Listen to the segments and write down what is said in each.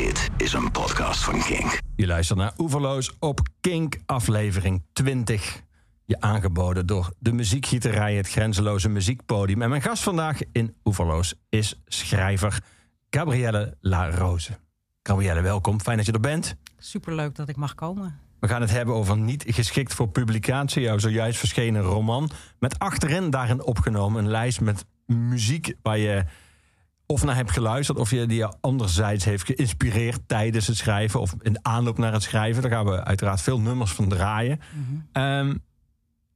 Dit is een podcast van Kink. Je luistert naar Oeverloos op Kink, aflevering 20. Je aangeboden door de muziekgieterij, het grenzeloze muziekpodium. En mijn gast vandaag in Oeverloos is schrijver Gabrielle La Rose. Gabrielle, welkom. Fijn dat je er bent. Superleuk dat ik mag komen. We gaan het hebben over niet geschikt voor publicatie. Jouw zojuist verschenen roman. Met achterin daarin opgenomen een lijst met muziek waar je of naar hebt geluisterd, of je die je anderzijds heeft geïnspireerd tijdens het schrijven of in de aanloop naar het schrijven. Daar gaan we uiteraard veel nummers van draaien. Ehm,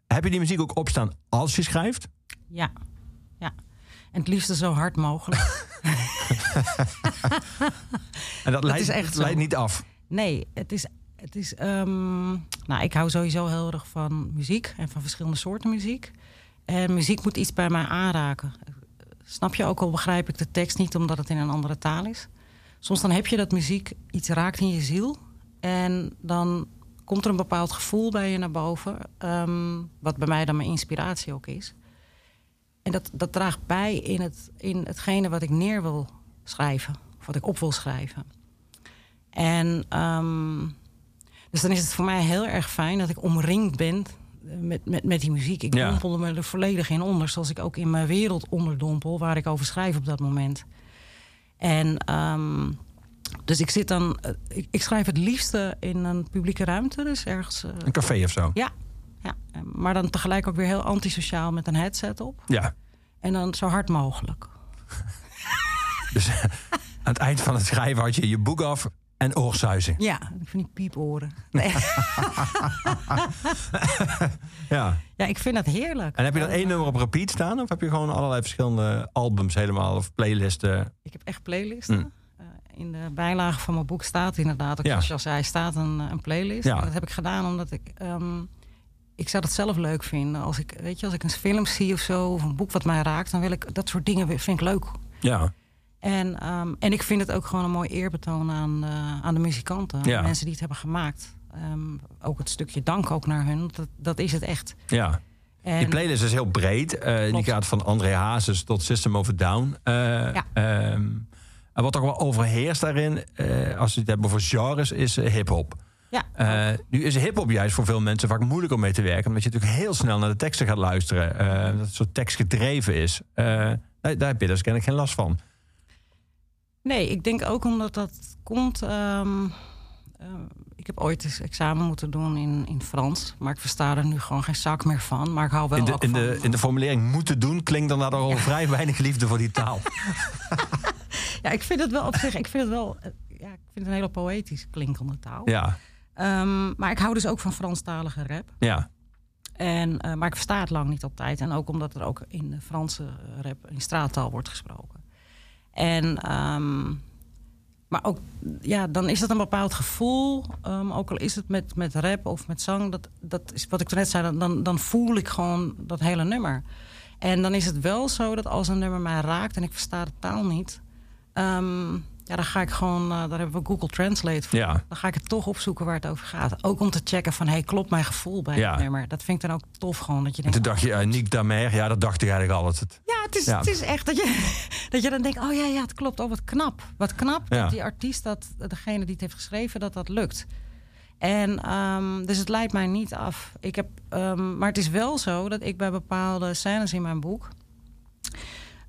heb je die muziek ook opstaan als je schrijft? Ja, ja. En het liefste zo hard mogelijk. En dat leidt, is echt leidt niet af. nee, het is. Het is ehm, nou, ik hou sowieso heel erg van muziek en van verschillende soorten muziek. En muziek moet iets bij mij aanraken. Snap je ook al begrijp ik de tekst niet omdat het in een andere taal is. Soms dan heb je dat muziek iets raakt in je ziel. En dan komt er een bepaald gevoel bij je naar boven. ehm, wat bij mij dan mijn inspiratie ook is. En dat, dat draagt bij in, het, in hetgene wat ik neer wil schrijven. Of wat ik op wil schrijven. En ehm, dus dan is het voor mij heel erg fijn dat ik omringd ben met, met, met die muziek. Ik Ja. dompelde me er volledig in onder. Zoals ik ook in mijn wereld onderdompel. Waar ik over schrijf op dat moment. En ehm, dus ik zit dan... eh, Ik, ik schrijf het liefste in een publieke ruimte. Dus ergens... eh, Een café of zo. ja, ja, eh, maar dan tegelijk ook weer heel antisociaal met een headset op. Ja. En dan zo hard mogelijk. Dus aan het eind van het schrijven had je je boek af en oorsuizing. Ja, ik vind die pieporen. Nee. Ja. ja, ik vind dat heerlijk. En heb je dan één nummer op repeat staan? Of heb je gewoon allerlei verschillende albums helemaal of playlisten? Ik heb echt playlisten. Mm. Eh, in de bijlage van mijn boek staat inderdaad, ook Ja. zoals je al zei, staat een, eh, een playlist. Ja. Dat heb ik gedaan omdat ik... ehm, ik zou dat zelf leuk vinden. Als ik, weet je, als ik een film zie of zo, of een boek wat mij raakt, dan wil ik dat soort dingen vind ik leuk. Ja. En, ehm, en ik vind het ook gewoon een mooi eerbetoon aan, eh, aan de muzikanten, aan Ja. de mensen die het hebben gemaakt. Ehm, ook het stukje dank ook naar hun, dat, dat is het echt. Ja. En, Die playlist is heel breed. Eh, die gaat van André Hazes tot System of a Down. Eh, Ja. ehm, en wat toch wel overheerst daarin, als we het hebben over genres, is hip-hop. ja, nu is hip-hop juist voor veel mensen vaak moeilijk om mee te werken, omdat je natuurlijk heel snel naar de teksten gaat luisteren. dat het zo tekstgedreven is. Eh, daar, daar heb je dus kennelijk geen last van. Nee, ik denk ook omdat dat komt. ehm, eh, ik heb ooit eens examen moeten doen in, in Frans. Maar ik versta er nu gewoon geen zak meer van. Maar ik hou wel In de, ook in, van... de, in de formulering moeten doen klinkt dan al vrij weinig liefde voor die taal. Ja, ik vind het wel op zich... Ik vind het wel... eh, ja, ik vind het een hele poëtisch klinkende taal. Ja, Ehm, maar ik hou dus ook van Franstalige rap. ja, En, eh, maar ik versta het lang niet altijd. En ook omdat er ook in de Franse rap in straattaal wordt gesproken. En, ehm, maar ook, ja, dan is dat een bepaald gevoel. ehm, ook al is het met, met rap of met zang. Dat, dat is wat ik net zei. Dan- Dan, dan voel ik gewoon dat hele nummer. En dan is het wel zo dat als een nummer mij raakt en ik versta de taal niet. ehm, ja, dan ga ik gewoon, eh, daar hebben we Google Translate voor. ja. Dan ga ik het toch opzoeken waar het over gaat. Ook om te checken van, hey, klopt mijn gevoel bij Ja. het nummer? Dat vind ik dan ook tof gewoon. Dat je En denkt, toen dacht je, uh, Nick Damer, ja, dat dacht ik eigenlijk altijd. ja, het is, Ja. Het is echt dat je, dat je dan denkt, oh ja, ja, het klopt. Oh, wat knap. Wat knap dat die artiest, dat, degene die het heeft geschreven, dat dat lukt. En ehm, dus het leidt mij niet af. Ik heb, ehm, maar het is wel zo dat ik bij bepaalde scènes in mijn boek...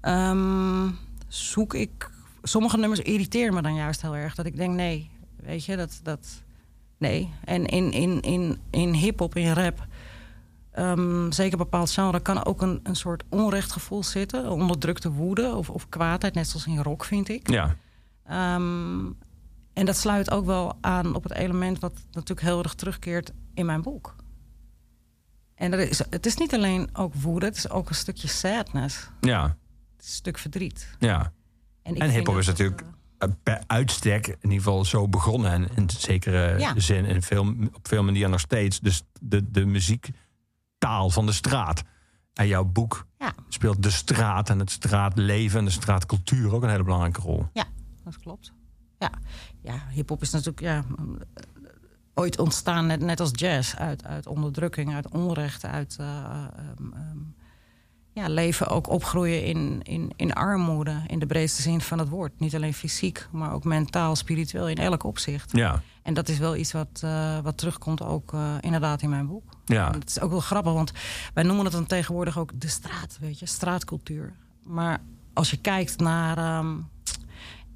ehm, zoek ik... Sommige nummers irriteren me dan juist heel erg. Dat ik denk, nee, weet je, dat... dat nee. En in, in, in, in hip-hop, in rap... ehm, zeker bepaald genre kan ook een, een soort onrechtgevoel zitten. Onderdrukte woede of, of kwaadheid, net zoals in rock, vind ik. Ja, Ehm, en dat sluit ook wel aan op het element wat natuurlijk heel erg terugkeert in mijn boek. En er is, het is niet alleen ook woede, het is ook een stukje sadness. ja, een stuk verdriet. ja. En hiphop is natuurlijk eh, uh, per uitstek in ieder geval zo begonnen. En in zekere Ja. zin in veel, op veel manieren nog steeds. Dus de, de muziektaal van de straat. En jouw boek Ja. speelt de straat en het straatleven en de straatcultuur ook een hele belangrijke rol. Ja, dat klopt. Ja, ja hip-hop is natuurlijk ja, eh, ooit ontstaan, net, net als jazz, uit, uit onderdrukking, uit onrecht, uit. eh, ja, leven ook opgroeien in, in, in armoede. In de breedste zin van het woord. Niet alleen fysiek, maar ook mentaal, spiritueel, in elk opzicht. Ja. En dat is wel iets wat, uh, wat terugkomt ook uh, inderdaad in mijn boek. Ja. En het is ook wel grappig, want wij noemen het dan tegenwoordig ook de straat, weet je, straatcultuur. Maar als je kijkt naar. Um,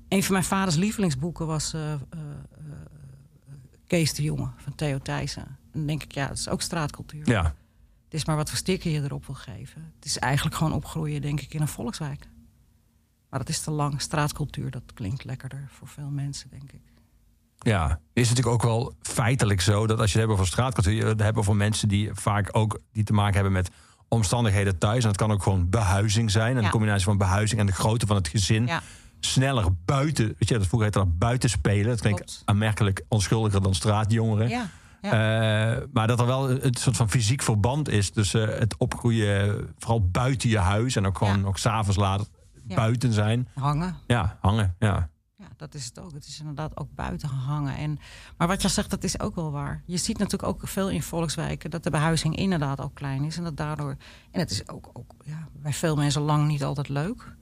een van mijn vaders lievelingsboeken was uh, Kees de Jonge van Theo Thijssen. Dan denk ik, ja, dat is ook straatcultuur. Ja. Het is maar wat voor sticker je erop wil geven. Het is eigenlijk gewoon opgroeien, denk ik, in een volkswijk. Maar dat is te lang. Straatcultuur, dat klinkt lekkerder voor veel mensen, denk ik. Ja, is natuurlijk ook wel feitelijk zo dat als je het hebt over straatcultuur, je het hebt over mensen die vaak ook die te maken hebben met omstandigheden thuis. En dat kan ook gewoon behuizing zijn. En Ja. de combinatie van behuizing en de grootte van het gezin. Ja. Sneller buiten, weet je, dat vroeger heette dat buiten spelen. Dat klinkt Klopt. aanmerkelijk onschuldiger dan straatjongeren. Ja, ja. Eh, maar dat er wel een, soort van fysiek verband is tussen het opgroeien, vooral buiten je huis. En ook gewoon Ja. ook s'avonds laat Ja. buiten zijn. hangen. Ja, hangen. Ja. Ja, dat is het ook. Het is inderdaad ook buiten hangen. En, maar wat je zegt, dat is ook wel waar. Je ziet natuurlijk ook veel in volkswijken dat de behuizing inderdaad ook klein is. En dat daardoor. En het is ook, ook ja, bij veel mensen lang niet altijd leuk.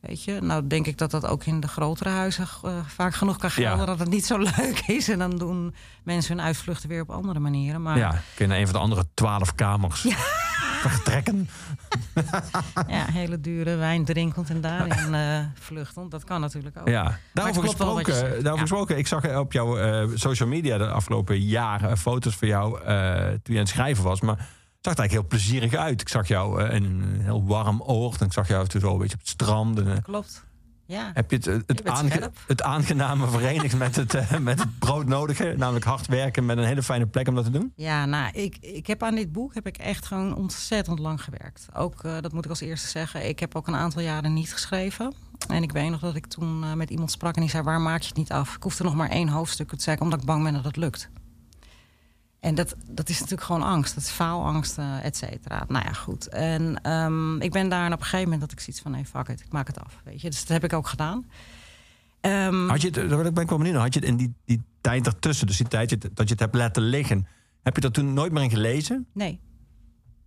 Weet je, nou denk ik dat dat ook in de grotere huizen eh, vaak genoeg kan gelden Ja. dat het niet zo leuk is. En dan doen mensen hun uitvluchten weer op andere manieren. Maar ja, kun je naar een van de andere twaalf kamers vertrekken. ja, hele dure wijn drinkend en daarin eh vluchtend. Dat kan natuurlijk ook. Ja, daarover gesproken, daarover Ja. gesproken. Ik zag op jouw eh, social media de afgelopen jaren eh, foto's van jou eh, toen je aan het schrijven was. Maar zag er eigenlijk heel plezierig uit. Ik zag jou eh, in een heel warm oord. En ik zag jou toen zo een beetje op het strand. En, eh, Klopt. Ja. heb je het, het, aange- scherp. het aangename verenigd met het, eh, met het broodnodige? Namelijk hard werken met een hele fijne plek om dat te doen? Ja, nou, ik, ik heb aan dit boek heb ik echt gewoon ontzettend lang gewerkt. Ook, dat moet ik als eerste zeggen, ik heb ook een aantal jaren niet geschreven. En ik weet nog dat ik toen met iemand sprak en die zei, waar maak je het niet af? Ik hoefde nog maar één hoofdstuk. Zei ik, omdat ik bang ben dat het lukt. En dat, dat is natuurlijk gewoon angst. Dat is faalangst, eh, et cetera. Nou ja, goed. En ehm, ik ben daar en op een gegeven moment dat ik zoiets van... nee, fuck it, ik maak het af. Weet je? Dus dat heb ik ook gedaan. Ehm, Had je het, daar ben ik wel benieuwd. Had je het in die, die tijd ertussen, dus die tijd dat je het hebt laten liggen... heb je dat toen nooit meer in gelezen? Nee,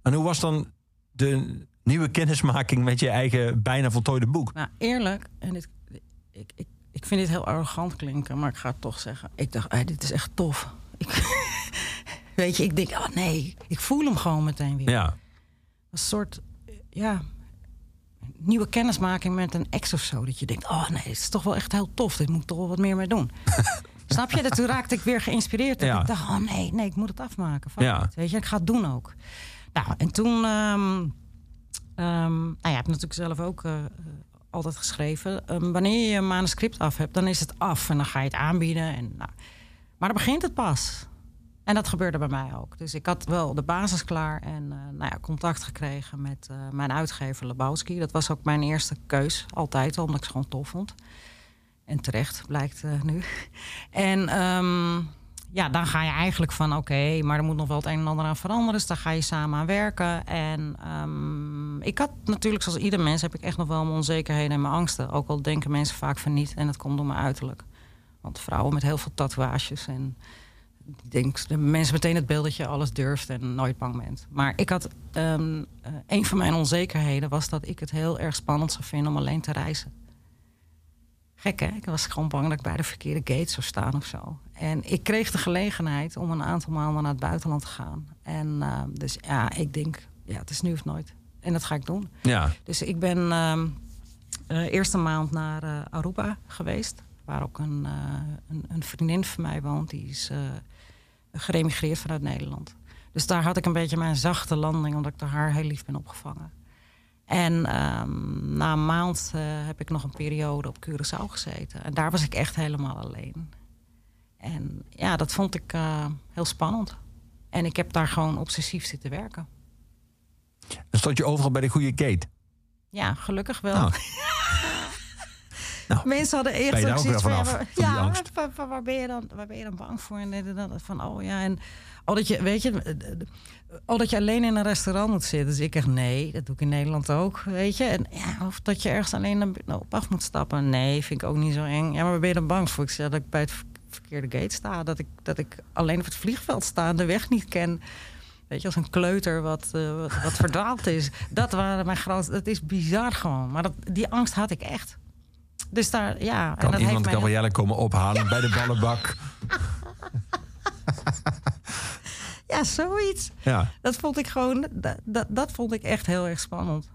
En hoe was dan de nieuwe kennismaking met je eigen bijna voltooide boek? Nou, eerlijk, en dit, ik, ik, ik vind dit heel arrogant klinken, maar ik ga het toch zeggen. Ik dacht, hey, dit is echt tof. Ik, weet je, ik denk, oh nee, ik voel hem gewoon meteen weer. Ja, Een soort, eh, ja, nieuwe kennismaking met een ex of zo. Dat je denkt, oh nee, dit is toch wel echt heel tof. Dit moet ik toch wel wat meer mee doen. Snap je? Dat toen raakte ik weer geïnspireerd. Ja. Ik dacht, oh nee, nee, ik moet het afmaken. Fuck Ja. Weet je, ik ga het doen ook. Nou, en toen... ehm ehm, nou ja, ik heb natuurlijk zelf ook eh, eh, altijd geschreven. Ehm, wanneer je een manuscript af hebt, dan is het af. En dan ga je het aanbieden. En, nou, maar dan begint het pas. En dat gebeurde bij mij ook. Dus ik had wel de basis klaar en eh, nou ja, contact gekregen met eh, mijn uitgever Lebowski. Dat was ook mijn eerste keus, altijd, al, omdat ik ze gewoon tof vond. En terecht, blijkt eh, nu. En ehm, ja, dan ga je eigenlijk van oké, maar er moet nog wel het een en ander aan veranderen. Dus daar ga je samen aan werken. En ehm, ik had natuurlijk, zoals ieder mens, heb ik echt nog wel mijn onzekerheden en mijn angsten. Ook al denken mensen vaak van niet. En dat komt door mijn uiterlijk. Want vrouwen met heel veel tatoeages en ik denk de mensen meteen het beeld dat je alles durft en nooit bang bent. Maar ik had ehm, eh, een van mijn onzekerheden was dat ik het heel erg spannend zou vinden om alleen te reizen. Gek hè? Ik was gewoon bang dat ik bij de verkeerde gate zou staan of zo. En ik kreeg de gelegenheid om een aantal maanden naar het buitenland te gaan. En eh, dus ja, ik denk, ja, het is nu of nooit. En dat ga ik doen. ja. Dus ik ben ehm eh, eerste maand naar eh, Aruba geweest. Waar ook een, een, een vriendin van mij woont. Die is geremigreerd vanuit Nederland. Dus daar had ik een beetje mijn zachte landing, omdat ik door haar heel lief ben opgevangen. En ehm, na een maand eh, heb ik nog een periode op Curaçao gezeten. En daar was ik echt helemaal alleen. En ja, dat vond ik eh, heel spannend. En ik heb daar gewoon obsessief zitten werken. Dan stond je overal bij de goede gate. Ja, gelukkig wel. Nou. Nou, Mensen hadden echt ben je daar ook ook weer zoiets van, ja, van waar, waar- ben je dan, waar ben je dan bang voor? En dat. van, oh ja, en oh, dat je, weet je, eh, eh, oh, dat je alleen in een restaurant moet zitten. Dus ik echt, nee, dat doe ik in Nederland ook, weet je. En ja, of dat je ergens alleen naar- op af moet stappen. Nee, vind ik ook niet zo eng. Ja, maar waar ben je dan bang voor? Ik zeg dat ik bij het ver- verkeerde gate sta. Dat ik, dat ik alleen op het vliegveld sta en de weg niet ken. Weet je, als een kleuter wat, uh, wat, wat verdwaald is. Dat waren mijn grootste... Het is bizar gewoon. Maar dat, die angst had ik echt. Dus daar, ja... Kan en dat iemand Gabrielle komen ophalen bij de ballenbak? Ja, zoiets. Ja, Dat vond ik gewoon... Dat, dat, dat vond ik echt heel erg spannend.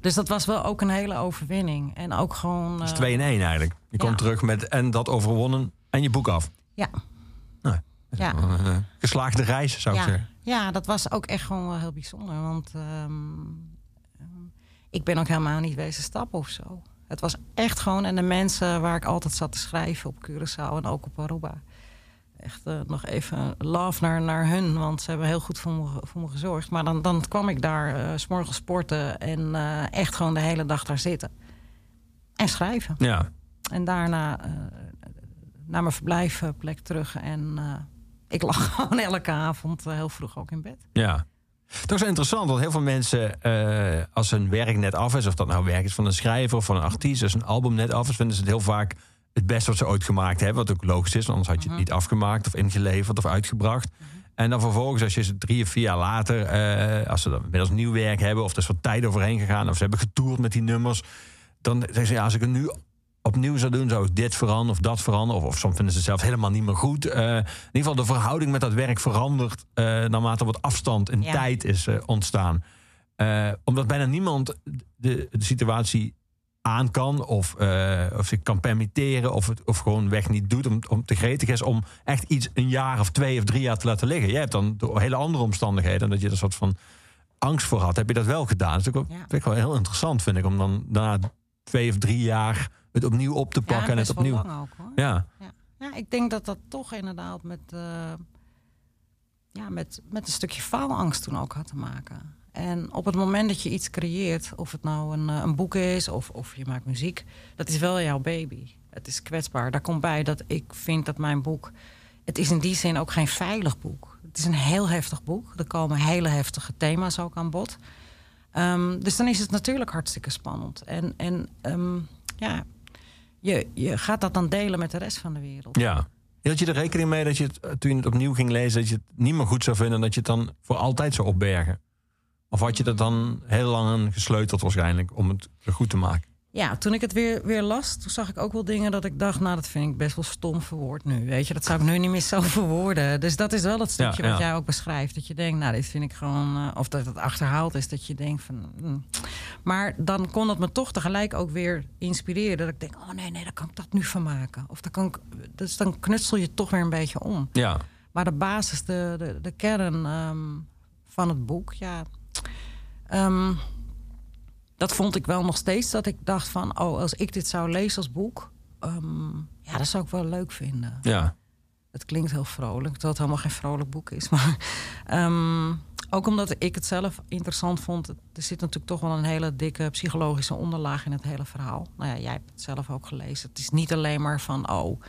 Dus dat was wel ook een hele overwinning. En ook gewoon... dat is eh, 2 in 1 eigenlijk. Je komt terug met en dat overwonnen en je boek af. Ja, Nou, ja. eh, geslaagde reis, zou ik ja. zeggen. ja, dat was ook echt gewoon wel heel bijzonder. Want ehm, ehm, ik ben ook helemaal niet wezen stappen of zo. Het was echt gewoon... En de mensen waar ik altijd zat te schrijven op Curaçao en ook op Aruba... Echt eh, nog even love naar, naar hun, want ze hebben heel goed voor me, voor me gezorgd. Maar dan, dan kwam ik daar eh, s s'morgens sporten en eh, echt gewoon de hele dag daar zitten. En schrijven. Ja, En daarna naar mijn verblijfplek terug. En ik lag gewoon elke avond heel vroeg ook in bed. ja. Toch zo interessant, want heel veel mensen, eh, als hun werk net af is, of dat nou werk is van een schrijver of van een artiest, als een album net af is, vinden ze het heel vaak het beste wat ze ooit gemaakt hebben. Wat ook logisch is, anders had je het niet afgemaakt of ingeleverd of uitgebracht. En dan vervolgens, als je ze drie of vier jaar later, eh, als ze dan inmiddels nieuw werk hebben, of er is wat tijd overheen gegaan, of ze hebben getoerd met die nummers, dan zeggen ze, ja, als ik het nu opnieuw zou doen, zou ik dit veranderen of dat veranderen. Of, of soms vinden ze het zelf helemaal niet meer goed. Eh, in ieder geval, de verhouding met dat werk verandert eh, naarmate wat afstand in Ja. tijd is eh, ontstaan. Omdat bijna niemand de, de situatie aan kan of, of zich kan permitteren of, het, of gewoon weg niet doet om, om te gretig is om echt iets een jaar of twee of drie jaar te laten liggen. Jij hebt dan door hele andere omstandigheden, dat je er een soort van angst voor had, heb je dat wel gedaan. Dat is ook, Ja. vind ik wel heel interessant, vind ik, om dan na twee of drie jaar het opnieuw op te pakken ja, en het opnieuw. lang ook hoor. Ja, Ja. ja, ik denk dat dat toch inderdaad met, eh, ja, met, met een stukje faalangst toen ook had te maken. En op het moment dat je iets creëert, of het nou een, eh, een boek is of, of je maakt muziek, dat is wel jouw baby. Het is kwetsbaar. Daar komt bij dat ik vind dat mijn boek. Het is in die zin ook geen veilig boek. Het is een heel heftig boek. Er komen hele heftige thema's ook aan bod. Ehm, dus dan is het natuurlijk hartstikke spannend. En, en ehm, ja, je, je gaat dat dan delen met de rest van de wereld. ja. Hield je er rekening mee dat je het, eh, toen je het opnieuw ging lezen, dat je het niet meer goed zou vinden en dat je het dan voor altijd zou opbergen? Of had je dat dan heel lang gesleuteld waarschijnlijk om het goed te maken? Ja, toen ik het weer, weer las, toen zag ik ook wel dingen dat ik dacht... nou, dat vind ik best wel stom verwoord nu. Weet je, dat zou ik nu niet meer zo verwoorden. Dus dat is wel het stukje Ja, wat jij ook beschrijft. Dat je denkt, nou, dit vind ik gewoon... eh, of dat het achterhaald is, dat je denkt van... mm. Maar dan kon het me toch tegelijk ook weer inspireren. Dat ik denk, oh nee, nee, daar kan ik dat nu van maken. Of dan kan ik, dus dan knutsel je toch weer een beetje om. Ja, Maar de basis, de, de, de kern ehm, van het boek, ja. ehm, dat vond ik wel nog steeds dat ik dacht van, oh, als ik dit zou lezen als boek, ehm, ja, dat zou ik wel leuk vinden. ja, Het klinkt heel vrolijk, terwijl het helemaal geen vrolijk boek is. Maar ehm, ook omdat ik het zelf interessant vond. Er zit natuurlijk toch wel een hele dikke psychologische onderlaag in het hele verhaal. Nou ja, jij hebt het zelf ook gelezen. Het is niet alleen maar van, oh,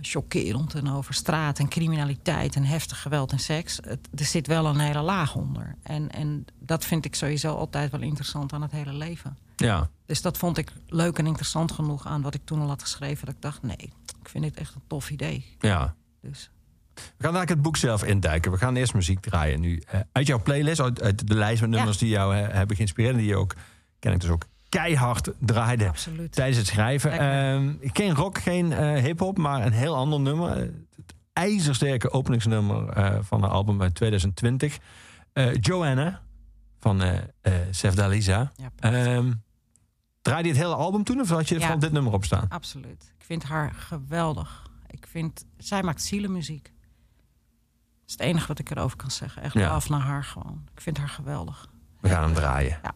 chockerend en over straat en criminaliteit en heftig geweld en seks. Het, er zit wel een hele laag onder. En, en dat vind ik sowieso altijd wel interessant aan het hele leven. ja. Dus dat vond ik leuk en interessant genoeg aan wat ik toen al had geschreven. Dat ik dacht, nee, ik vind dit echt een tof idee. ja. Dus We gaan eigenlijk het boek zelf induiken. We gaan eerst muziek draaien nu. Eh, uit jouw playlist, uit, uit de lijst met nummers die jou eh, hebben geïnspireerd... en die je ook, ken ik dus ook, keihard draaide absoluut. tijdens het schrijven. Ehm, geen rock, geen eh hip-hop, maar een heel ander nummer. Het ijzersterke openingsnummer eh, van haar album uit 2020. Eh, Joanna van Sef Dalisa. Ja, Ehm draaide je het hele album toen of had je Ja. van dit nummer op staan? absoluut. Ik vind haar geweldig. Ik vind, zij maakt zielenmuziek. Dat is het enige wat ik erover kan zeggen. Echt Ja. af naar haar gewoon. Ik vind haar geweldig. We gaan hem draaien. Ja.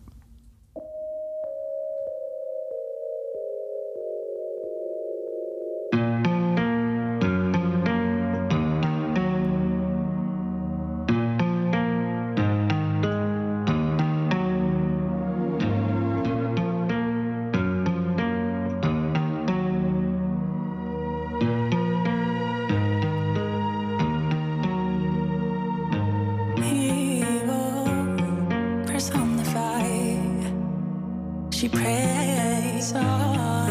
she prays. Oh.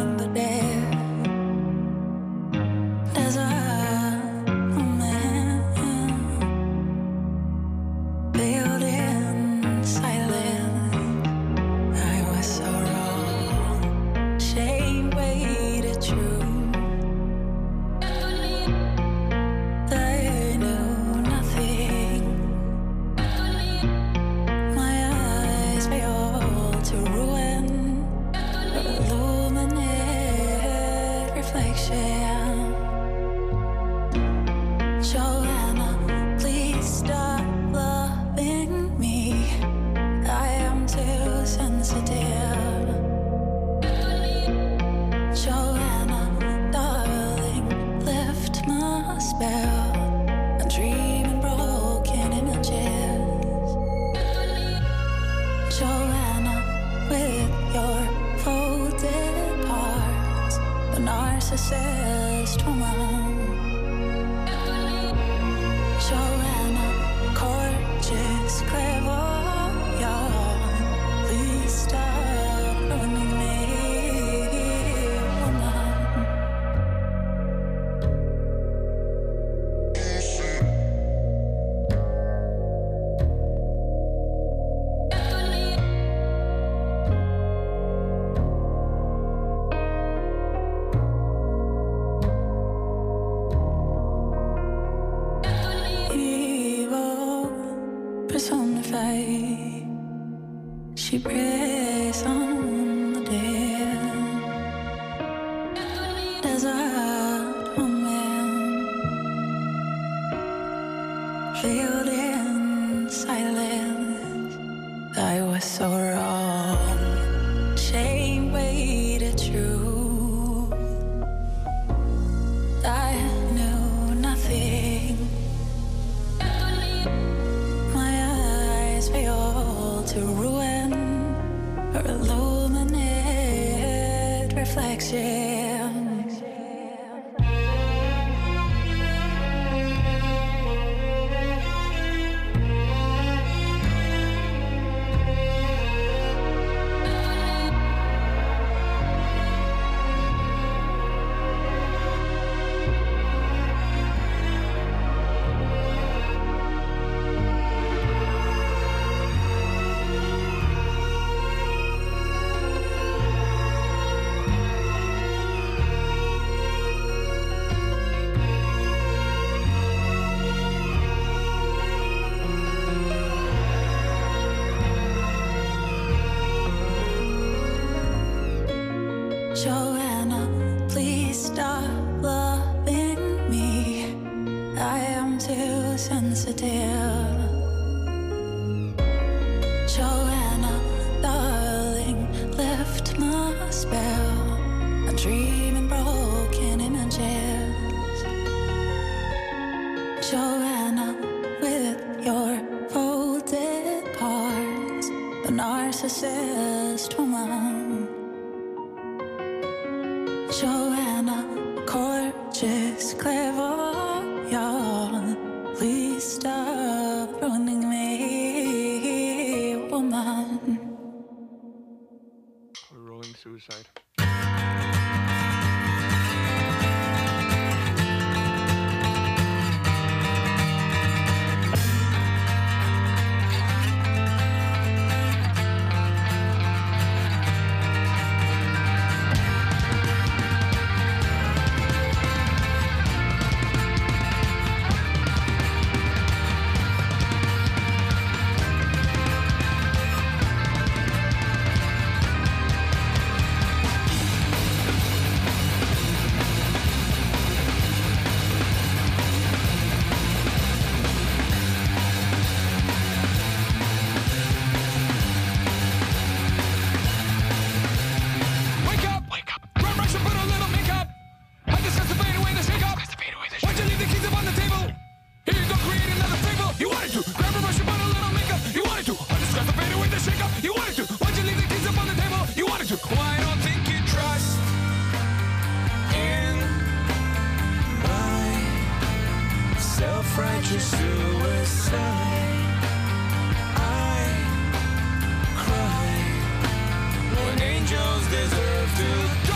Angels deserve to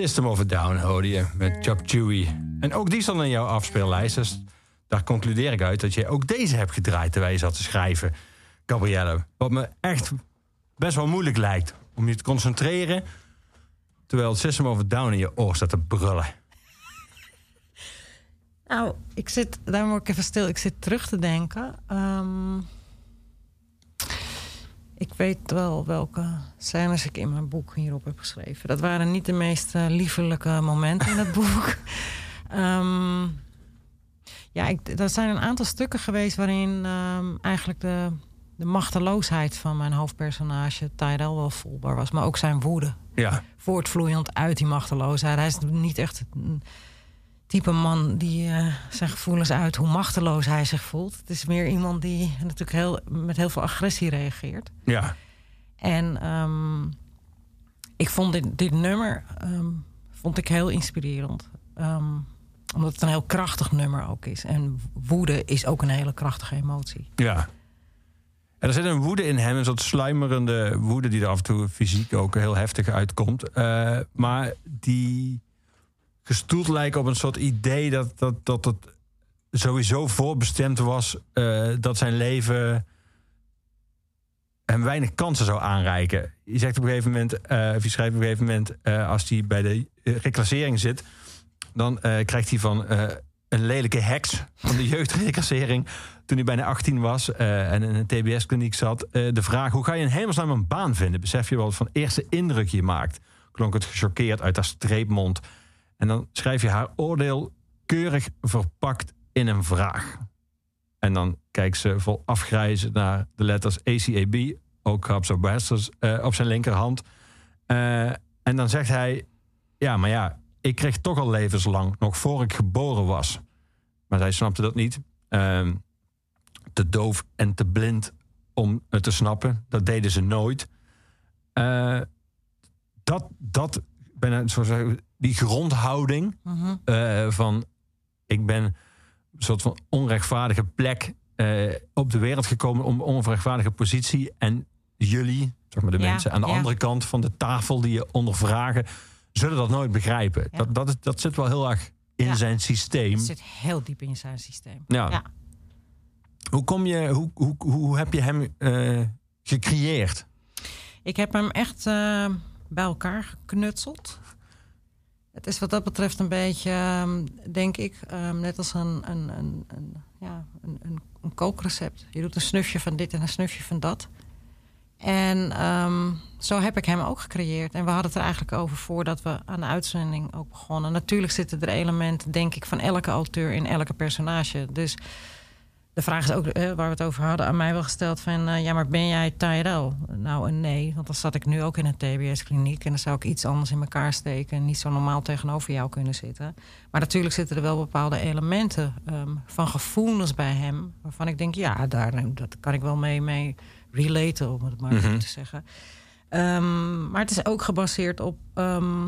System of a Down hoorde je met Chop Chewy. En ook die stond in jouw afspeellijst. Dus daar concludeer ik uit dat je ook deze hebt gedraaid terwijl je zat te schrijven, Gabrielle. Wat me echt best wel moeilijk lijkt om je te concentreren terwijl het System of a Down in je oor staat te brullen. Nou, ik zit, daar word ik even stil. Ik zit terug te denken. Ehm, ik weet wel welke scènes ik in mijn boek hierop heb geschreven. Dat waren niet de meest eh, liefelijke momenten in het boek. Ehm, ja, ik, er zijn een aantal stukken geweest waarin ehm, eigenlijk de, de machteloosheid van mijn hoofdpersonage Tyrell wel voelbaar was. Maar ook zijn woede Ja, voortvloeiend uit die machteloosheid. Hij is niet echt type man die eh, zijn gevoelens uit hoe machteloos hij zich voelt. Het is meer iemand die natuurlijk heel, met heel veel agressie reageert. ja, En ehm, ik vond dit, dit nummer ehm, vond ik heel inspirerend. Ehm, omdat het een heel krachtig nummer ook is. En woede is ook een hele krachtige emotie. ja. En er zit een woede in hem, een soort sluimerende woede die er af en toe fysiek ook heel heftig uitkomt. Eh, maar die gestoeld lijkt op een soort idee dat, dat, dat het sowieso voorbestemd was eh, dat zijn leven hem weinig kansen zou aanreiken. Je zegt op een gegeven moment, eh, of je schrijft op een gegeven moment, eh, als hij bij de reclassering zit, dan krijgt hij van een lelijke heks van de jeugdreclassering toen hij bijna 18 was en in een TBS-kliniek zat, de vraag: hoe ga je in hemelsnaam een baan vinden? Besef je wat van eerste indruk je maakt? Klonk het gechoqueerd uit haar streepmond. En dan schrijf je haar oordeel keurig verpakt in een vraag. En dan kijkt ze vol afgrijzen naar de letters ACAB, ook op Westers, eh, op zijn linkerhand. Eh, en dan zegt hij: Ja, maar ja, ik kreeg toch al levenslang, nog voor ik geboren was. Maar zij snapte dat niet. Ehm, te doof en te blind om het te snappen. Dat deden ze nooit. Eh, dat, dat ben, zo die grondhouding eh, van ik ben een soort van onrechtvaardige plek eh, op de wereld gekomen om onrechtvaardige positie en jullie, zeg maar de Ja, mensen aan de ja. andere kant van de tafel die je ondervragen, zullen dat nooit begrijpen. Ja. Dat, dat, dat zit wel heel erg in zijn systeem. Het zit heel diep in zijn systeem. Ja. Hoe, kom je, hoe, hoe, hoe heb je hem eh, gecreëerd? Ik heb hem echt bij elkaar geknutseld. Het is wat dat betreft een beetje, ehm, denk ik, ehm, net als een, een, een, een, ja, een, een, kookrecept. Je doet een snufje van dit en een snufje van dat. En ehm, zo heb ik hem ook gecreëerd. En we hadden het er eigenlijk over voordat we aan de uitzending ook begonnen. Natuurlijk zitten er elementen, denk ik, van elke auteur in elke personage. Dus de vraag is ook, eh, waar we het over hadden, aan mij wel gesteld van... eh, ja, maar ben jij Tyrell? Nou, een nee, want dan zat ik nu ook in een TBS-kliniek... en dan zou ik iets anders in elkaar steken... en niet zo normaal tegenover jou kunnen zitten. Maar natuurlijk zitten er wel bepaalde elementen ehm, van gevoelens bij hem... waarvan ik denk, ja, daar, eh, dat kan ik wel mee, mee relaten, om het maar zo te zeggen. Ehm, maar het is ook gebaseerd op... ehm,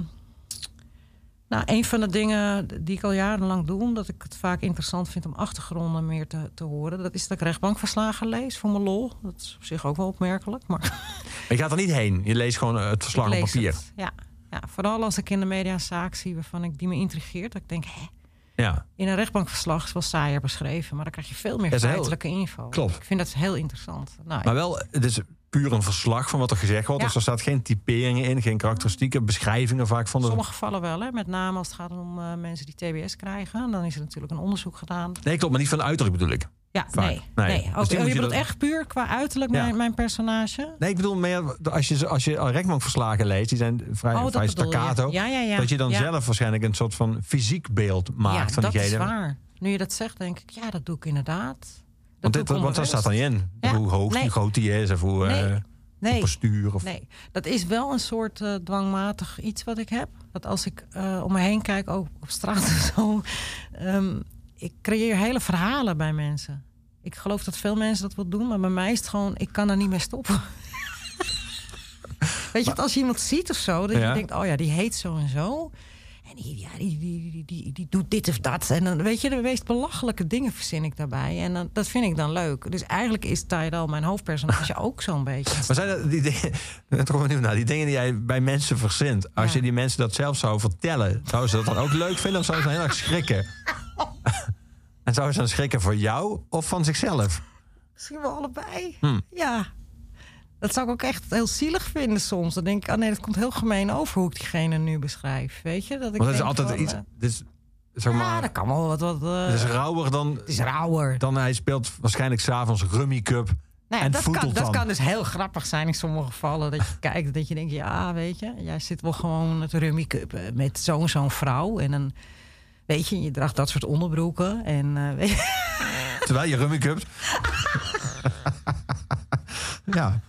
nou, een van de dingen die ik al jarenlang doe, omdat ik het vaak interessant vind om achtergronden meer te, te horen, dat is dat ik rechtbankverslagen lees voor mijn lol. Dat is op zich ook wel opmerkelijk, maar Maar je gaat er niet heen. Je leest gewoon eh, het verslag op papier. het. Ja, ja, vooral als ik in de media een zaak zie waarvan ik die me intrigeert, dat ik denk, hè, Ja. in een rechtbankverslag is wel saaier beschreven, maar dan krijg je veel meer heel- feitelijke info. Klopt. Ik vind dat heel interessant. Nou, Maar wel, het is puur een verslag van wat er gezegd wordt. Ja. Dus er staat geen typeringen in, geen karakteristieken, beschrijvingen vaak van in de... sommige gevallen wel, hè. met name als het gaat om eh, mensen die TBS krijgen. Dan is er natuurlijk een onderzoek gedaan. Nee, klopt, maar niet van de uiterlijk bedoel ik. Ja, Vaak. nee. Nee. nee. Dus Ook, oh, je je bedoelt echt puur qua uiterlijk Ja. mijn, mijn personage? Nee, ik bedoel meer als je, als je rechtbankverslagen leest, die zijn vrij, Oh, dat vrij bedoel je. staccato. Ja, ja, ja. Dat je dan Ja. zelf waarschijnlijk een soort van fysiek beeld maakt ja, van dat diegene. is waar. Nu je dat zegt, denk ik, ja, dat doe ik inderdaad. Dat Want, dit, want daar staat dan niet in. Ja. Hoe hoog, Nee. hoe groot die is of hoe Nee. eh, Nee, postuur. Of... nee, dat is wel een soort eh, dwangmatig iets wat ik heb. Dat als ik eh, om me heen kijk, ook op straat en zo... ehm, ik creëer hele verhalen bij mensen. Ik geloof dat veel mensen dat wel doen, maar bij mij is het gewoon... ik kan er niet mee stoppen. Weet je, als je iemand ziet of zo, dat Ja. je denkt... oh ja, die heet zo en zo... En die, ja, die, die, die, die, doet dit of dat. En dan weet je, de meest belachelijke dingen verzin ik daarbij. En dan, dat vind ik dan leuk. Dus eigenlijk is Tyrell, mijn hoofdpersonage, ook zo'n beetje. Maar zijn dat die dingen, ben toch benieuwd naar, die dingen die jij bij mensen verzint. Als Ja. je die mensen dat zelf zou vertellen, zouden ze dat dan ook leuk vinden of zouden ze dan heel erg schrikken? en zouden ze dan schrikken voor jou of van zichzelf? Misschien wel allebei. Hmm. Ja. Dat zou ik ook echt heel zielig vinden soms. Dan denk ik, oh nee, dat komt heel gemeen over hoe ik diegene nu beschrijf. Weet je? Dat ik Want het is altijd van, iets, is, zeg ja, maar, dat kan wel wat. wat eh, het is rauwer dan, het is rauwer. dan hij speelt waarschijnlijk s'avonds Rummy Cup Nou ja, en dat, kan, dat kan dus heel grappig zijn in sommige gevallen. Dat je kijkt, dat je denkt, ja, weet je, jij zit wel gewoon het rummy cup eh, met zo'n zo'n vrouw. En dan, weet je, je draagt dat soort onderbroeken. En weet je, Terwijl je Rummy Cupt. ja,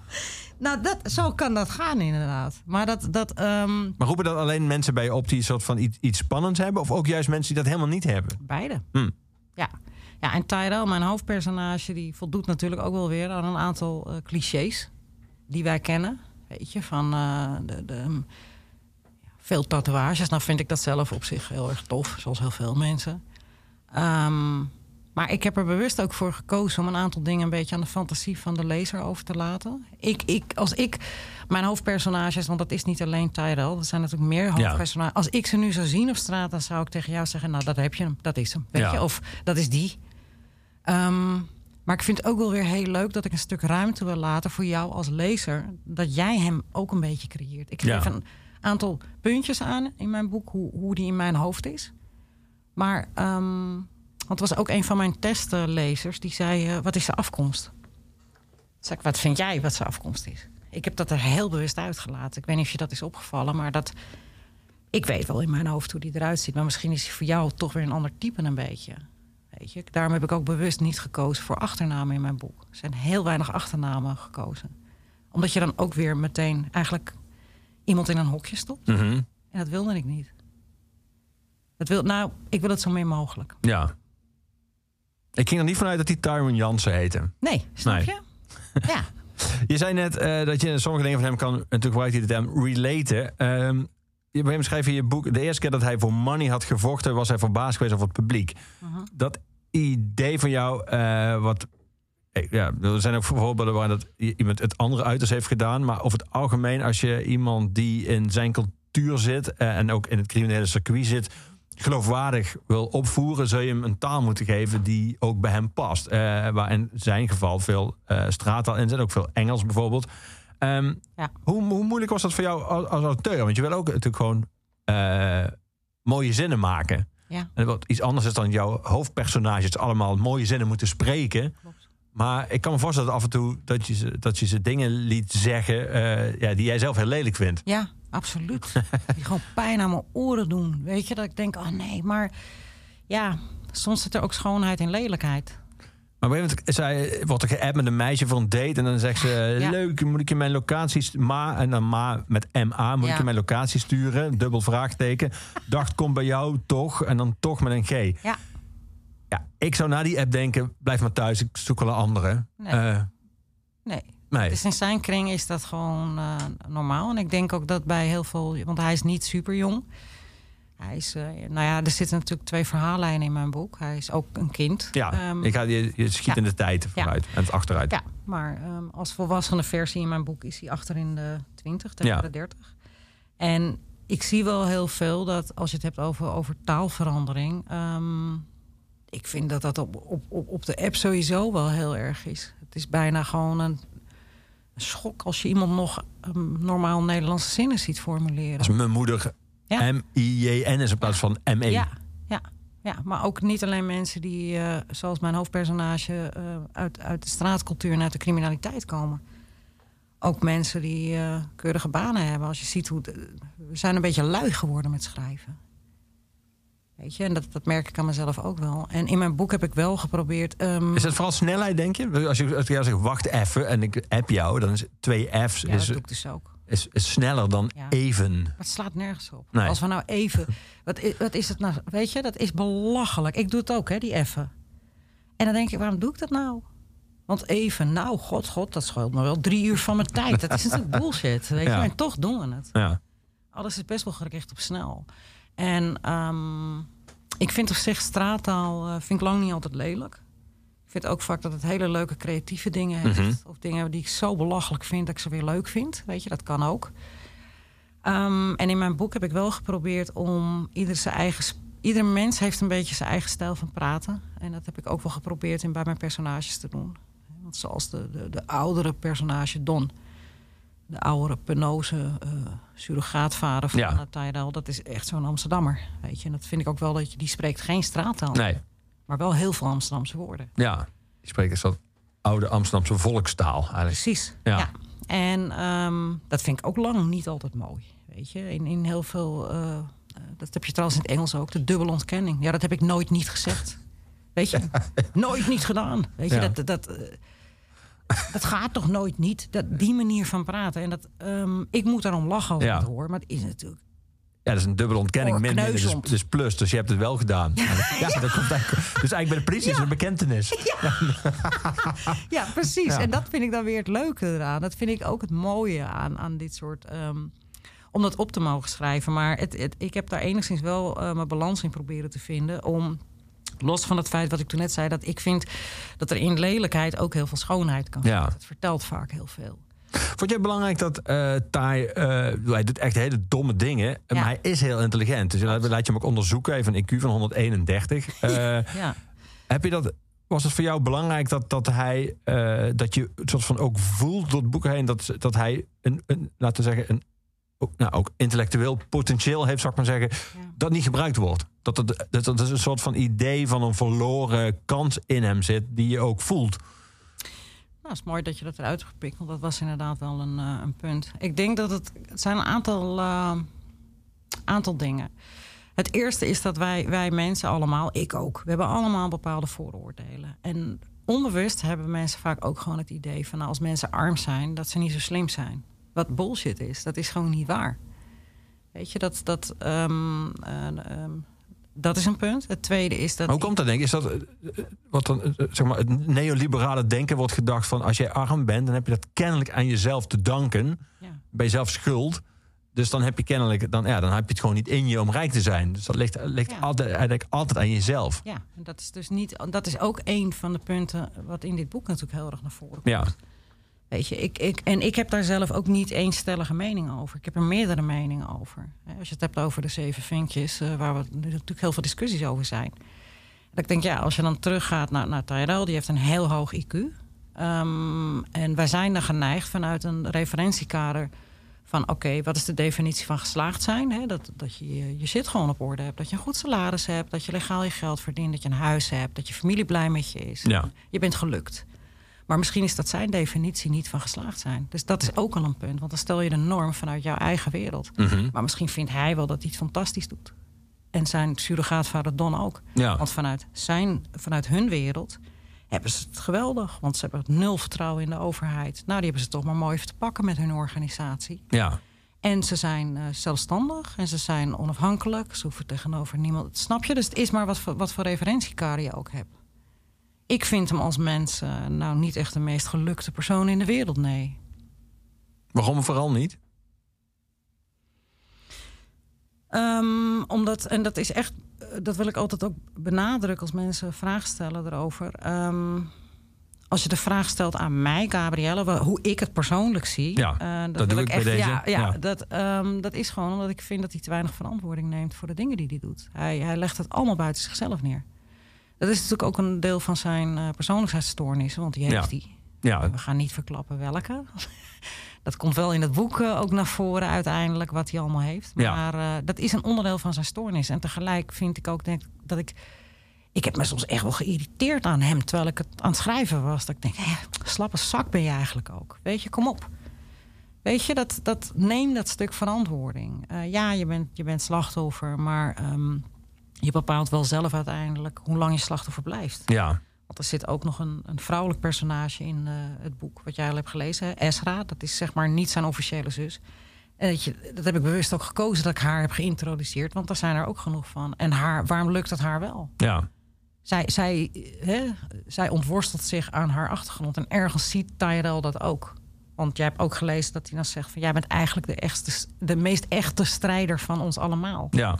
nou, dat, zo kan dat gaan inderdaad. Maar dat, dat ehm, maar roepen dan alleen mensen bij je op die een soort van iets, iets spannends hebben? Of ook juist mensen die dat helemaal niet hebben? Beide. Hmm. Ja. ja, en Tyrell, mijn hoofdpersonage, die voldoet natuurlijk ook wel weer aan een aantal eh, clichés die wij kennen. Weet je, van eh, de, de, ja, veel tatoeages. Nou vind ik dat zelf op zich heel erg tof, zoals heel veel mensen. Ehm, maar ik heb er bewust ook voor gekozen om een aantal dingen een beetje aan de fantasie van de lezer over te laten. Ik, ik, als ik mijn hoofdpersonages, want dat is niet alleen Tyrell, er zijn natuurlijk meer hoofdpersonages. Als ik ze nu zou zien op straat, dan zou ik tegen jou zeggen: Nou, dat heb je hem, dat is hem. Weet Ja. je? Of dat is die. Ehm, maar ik vind het ook wel weer heel leuk dat ik een stuk ruimte wil laten voor jou als lezer. Dat jij hem ook een beetje creëert. Ik Ja. geef een aantal puntjes aan in mijn boek, hoe, hoe die in mijn hoofd is. Maar, ehm, want het was ook een van mijn testlezers die zei: eh, Wat is zijn afkomst? Zei ik, wat vind jij wat zijn afkomst is? Ik heb dat er heel bewust uitgelaten. Ik weet niet of je dat is opgevallen, maar dat. Ik weet wel in mijn hoofd hoe die eruit ziet. Maar misschien is hij voor jou toch weer een ander type een beetje. Weet je? Daarom heb ik ook bewust niet gekozen voor achternamen in mijn boek. Er zijn heel weinig achternamen gekozen. Omdat je dan ook weer meteen eigenlijk iemand in een hokje stopt. Mhm. En dat wilde ik niet. Dat wil, nou, ik wil het zo min mogelijk. Ja. Ik ging er niet vanuit dat die Tyrone Jansen heette. Nee, snap Nee. je? Ja. Je zei net eh, dat je sommige dingen van hem kan... Natuurlijk gebruikt hij de term relaten. Ehm je hebt schrijven in je boek... De eerste keer dat hij voor money had gevochten... was hij verbaasd geweest over het publiek. Mhm. Dat idee van jou... eh, wat eh, ja, er zijn ook voorbeelden waar dat iemand het andere uiterst heeft gedaan. Maar over het algemeen, als je iemand die in zijn cultuur zit en ook in het criminele circuit zit, geloofwaardig wil opvoeren, zul je hem een taal moeten geven die ook bij hem past. Eh, waar in zijn geval veel eh straattaal in zit, ook veel Engels bijvoorbeeld. Ehm, Ja. hoe, hoe moeilijk was dat voor jou als, als auteur? Want je wil ook natuurlijk gewoon eh, mooie zinnen maken. Ja. En wat iets anders is dan jouw hoofdpersonages allemaal mooie zinnen moeten spreken. Klopt. Maar ik kan me voorstellen dat af en toe dat je ze, dat je ze dingen liet zeggen eh, ja, die jij zelf heel lelijk vindt. Ja, absoluut. Die gewoon pijn aan mijn oren doen. Weet je, dat ik denk, oh nee, maar ja, soms zit er ook schoonheid in lelijkheid. Maar op een gegeven moment zij, wordt er geappt met een meisje voor een date. En dan zegt ze, Ja. leuk, moet ik je mijn locatie... Ma, en dan Ma met MA, moet ik je mijn locatie sturen? Dubbel vraagteken. Dacht, kom bij jou toch. En dan toch met een G. Ja. Ja, ik zou na die app denken, blijf maar thuis. Ik zoek wel een andere. Nee. Eh, Nee. nee. Dus in zijn kring is dat gewoon eh, normaal. En ik denk ook dat bij heel veel... Want hij is niet super jong. Hij is... eh, nou ja, er zitten natuurlijk twee verhaallijnen in mijn boek. Hij is ook een kind. Ja, Ehm, ik ga, je, je schiet ja. in de tijd vooruit en het achteruit. Ja, maar ehm, als volwassene versie in mijn boek is hij achter in de 20 tegen Ja. de 30. En ik zie wel heel veel dat als je het hebt over, over taalverandering. ehm, ik vind dat dat op, op, op, op de app sowieso wel heel erg is. Het is bijna gewoon een, een schok als je iemand nog ehm, normaal Nederlandse zinnen ziet formuleren. Als mijn moeder Ja. M-I-J-N is in plaats van M-E. Ja, ja, ja, maar ook niet alleen mensen die, eh, zoals mijn hoofdpersonage, eh, uit, uit de straatcultuur en uit de criminaliteit komen. Ook mensen die eh, keurige banen hebben. Als je ziet hoe. de- we zijn een beetje lui geworden met schrijven. Weet je, en dat, dat merk ik aan mezelf ook wel. En in mijn boek heb ik wel geprobeerd. ehm, Is het vooral snelheid, denk je? Als je als jij zegt, wacht even en ik app jou, dan is twee F's ja, is, dat doe ik dus ook. is, is sneller dan Ja. even. Maar het slaat nergens op. Nee. Als we nou even. Wat is, wat is het nou? Weet je, dat is belachelijk. Ik doe het ook, hè, die even. En dan denk ik, waarom doe ik dat nou? Want even, nou, god, god, dat scheelt me wel drie uur van mijn tijd. Dat is natuurlijk bullshit. Weet je, Ja. en toch doen we het. Ja. Alles is best wel gericht op snel. En ehm, ik vind op zich straattaal eh, vind ik lang niet altijd lelijk. Ik vind ook vaak dat het hele leuke creatieve dingen heeft. Mhm. Of dingen die ik zo belachelijk vind dat ik ze weer leuk vind. Weet je, dat kan ook. Ehm, en in mijn boek heb ik wel geprobeerd om ieder zijn eigen... Ieder mens heeft een beetje zijn eigen stijl van praten. En dat heb ik ook wel geprobeerd in bij mijn personages te doen. Want zoals de, de, de oudere personage Don. De oudere penose eh surrogaatvader van Ja. Tyrell. Dat is echt zo'n Amsterdammer. Weet je. En dat vind ik ook wel dat je... Die spreekt geen straattaal. Nee, Maar wel heel veel Amsterdamse woorden. ja. Je spreekt een soort oude Amsterdamse volkstaal eigenlijk. Precies. Ja. Ja. En ehm, dat vind ik ook lang niet altijd mooi. Weet je, in, in heel veel. eh, eh, dat heb je trouwens in het Engels ook, de dubbele ontkenning. Ja, dat heb ik nooit niet gezegd. Weet je, nooit niet gedaan. Weet je, Ja. dat, dat, dat gaat toch nooit niet. Dat, die manier van praten. En dat, ehm, ik moet daarom lachen als ik Ja. het hoor. Maar het is natuurlijk. Ja, dat is een dubbele ontkenning. Min, min is, kneuzend. is plus, dus je hebt het wel gedaan. Ja, dat komt eigenlijk, dus eigenlijk bij de politie is een bekentenis. Ja, precies. En dat vind ik dan weer het leuke eraan. Dat vind ik ook het mooie aan, aan dit soort. ehm, om dat op te mogen schrijven. Maar het, het, ik heb daar enigszins wel eh, mijn balans in proberen te vinden. Om, los van het feit wat ik toen net zei, dat ik vind dat er in lelijkheid ook heel veel schoonheid kan Ja. zitten. Het vertelt vaak heel veel. Vond jij belangrijk dat eh Tai... eh, hij doet echt hele domme dingen, Ja. maar hij is heel intelligent. Dus laat laat je hem ook onderzoeken. Even een IQ van 131. Eh, Ja. Heb je dat... Was het voor jou belangrijk dat, dat hij... eh, dat je soort van ook voelt door het boek heen... dat, dat hij een, een, laten we zeggen... Een, ook, nou, ook intellectueel potentieel heeft, zou ik maar zeggen... dat niet gebruikt wordt. Dat er, dat er een soort van idee van een verloren kans in hem zit... die je ook voelt. Nou, het is mooi dat je dat eruit gepikt, want dat was inderdaad wel een, eh, een punt. Ik denk dat het, het zijn een aantal, eh, aantal dingen. Het eerste is dat wij, wij mensen allemaal, ik ook, we hebben allemaal bepaalde vooroordelen. En onbewust hebben mensen vaak ook gewoon het idee van nou, als mensen arm zijn, dat ze niet zo slim zijn. Wat bullshit is, dat is gewoon niet waar. Weet je, dat, dat, ehm, eh, ehm, dat is een punt. Het tweede is dat. Hoe komt dat denk ik? Is dat eh, wat dan, eh, zeg maar, het neoliberale denken wordt gedacht van als jij arm bent, dan heb je dat kennelijk aan jezelf te danken. Ja. Ben je zelf schuld. Dus dan heb je kennelijk, dan, ja, dan heb je het gewoon niet in je om rijk te zijn. Dus dat ligt, ligt Ja. altijd, eigenlijk altijd aan jezelf. Ja, en dat is dus niet. Dat is ook een van de punten wat in dit boek natuurlijk heel erg naar voren komt. Ja. Weet je, ik, ik, en ik heb daar zelf ook niet één stellige mening over. Ik heb er meerdere meningen over. Als je het hebt over de zeven vinkjes, eh, waar we natuurlijk heel veel discussies over zijn. Dat ik denk, ja, als je dan teruggaat naar, naar Tyrell, die heeft een heel hoog IQ. Ehm, en wij zijn dan geneigd vanuit een referentiekader van oké, wat is de definitie van geslaagd zijn? Dat, dat je je- je zit gewoon op orde hebt, dat je een goed salaris hebt, dat je legaal je geld verdient, dat je een huis hebt, dat je familie blij met je is. Ja. Je bent gelukt. Maar misschien is dat zijn definitie niet van geslaagd zijn. Dus dat is ook al een punt, want dan stel je de norm vanuit jouw eigen wereld. Mhm. Maar misschien vindt hij wel dat hij het fantastisch doet. En zijn surrogaatvader Don ook. Ja. Want vanuit, zijn, vanuit hun wereld hebben ze het geweldig. Want ze hebben nul vertrouwen in de overheid. Nou, die hebben ze toch maar mooi even te pakken met hun organisatie. Ja. En ze zijn eh, zelfstandig en ze zijn onafhankelijk. Ze hoeven tegenover niemand. Snap je? Dus het is maar wat voor, wat voor referentiekader je ook hebt. Ik vind hem als mens eh, nou niet echt de meest gelukte persoon in de wereld, nee. Waarom vooral niet? Ehm, omdat, en dat is echt, eh, dat wil ik altijd ook benadrukken als mensen vragen stellen erover. Ehm, als je de vraag stelt aan mij, Gabrielle, hoe ik het persoonlijk zie. Ja, eh, dat doe wil ik bij deze. Ja, ja, Ja. Dat, ehm, dat is gewoon omdat ik vind dat hij te weinig verantwoording neemt voor de dingen die hij doet. Hij, hij legt het allemaal buiten zichzelf neer. Dat is natuurlijk ook een deel van zijn eh persoonlijkheidsstoornissen, want die heeft Ja. hij. Ja, We gaan niet verklappen welke. Dat komt wel in het boek eh, ook naar voren uiteindelijk, wat hij allemaal heeft. Maar eh, dat is een onderdeel van zijn stoornis. En tegelijk vind ik ook denk, dat ik... Ik heb me soms echt wel geïrriteerd aan hem... terwijl ik het aan het schrijven was. Dat ik denk, hé, slappe zak ben je eigenlijk ook. Weet je, kom op. Weet je, dat, dat, neem dat stuk verantwoording. Ja, je bent, je bent slachtoffer, maar ehm, je bepaalt wel zelf uiteindelijk... hoe lang je slachtoffer blijft. ja. Want er zit ook nog een, een vrouwelijk personage in eh, het boek wat jij al hebt gelezen. hè? Esra, dat is zeg maar niet zijn officiële zus. En dat, je, dat heb ik bewust ook gekozen dat ik haar heb geïntroduceerd. Want daar zijn er ook genoeg van. En haar, waarom lukt het haar wel? ja. Zij, zij, hè, zij ontworstelt zich aan haar achtergrond. En ergens ziet Tyrell dat ook. Want jij hebt ook gelezen dat hij dan zegt... van jij bent eigenlijk de, echtste, de meest echte strijder van ons allemaal. ja.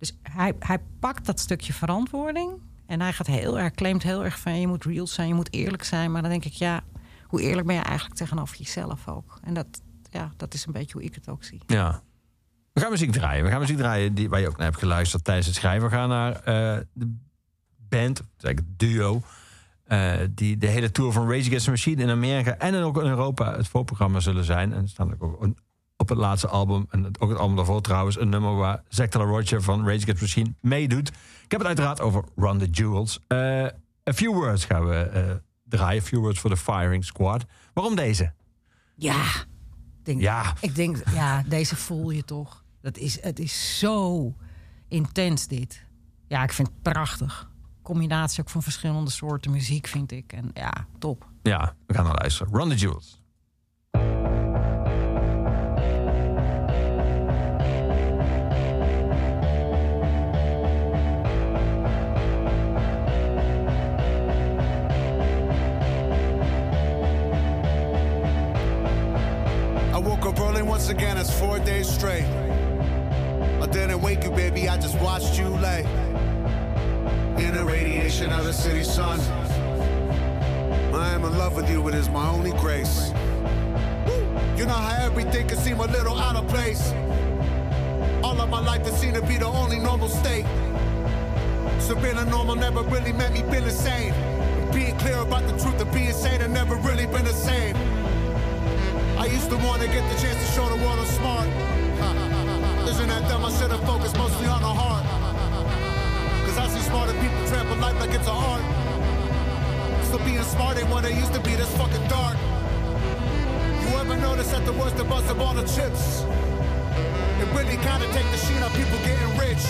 Dus hij, hij pakt dat stukje verantwoording. En hij gaat heel erg, claimt heel erg van je moet real zijn, je moet eerlijk zijn. Maar dan denk ik, ja, hoe eerlijk ben je eigenlijk tegenover jezelf ook? En dat, ja, dat is een beetje hoe ik het ook zie. Ja. We gaan muziek draaien. We gaan muziek draaien die, waar je ook naar hebt geluisterd tijdens het schrijven. We gaan naar eh, de band, eigenlijk het duo... eh, die de hele tour van Rage Against the Machine in Amerika en ook in Europa het voorprogramma zullen zijn. En er staat ook een- op het laatste album, en ook het album daarvoor trouwens, een nummer waar Zack Taylor Roger van Rage Against Machine meedoet. Ik heb het uiteraard over Run the Jewels. Eh, a Few Words gaan we eh, draaien. A Few Words for the Firing Squad. Waarom deze? Ja, ik denk, Ja. ik denk, ja, deze voel je toch. Dat is, het is zo intens dit. Ja, ik vind het prachtig. Combinatie ook van verschillende soorten muziek vind ik. En ja, top. Ja, we gaan naar luisteren. Run the Jewels. I early once again, it's four days straight. I didn't wake you, baby, I just watched you lay in the radiation of the city sun. I am in love with you, it is my only grace. You know how everything can seem a little out of place. All of my life, it seemed to be the only normal state. So being a normal never really meant me being insane. Being clear about the truth of being sane, have never really been the same. I used to want to get the chance to show the world I'm smart. Isn't that dumb? I should have focused mostly on the heart. Cause I see smarter people trample life like it's a art. So being smart ain't what it used to be, that's fucking dark. You ever notice that the worst of us have all the chips? It really kinda take the sheen on people getting rich.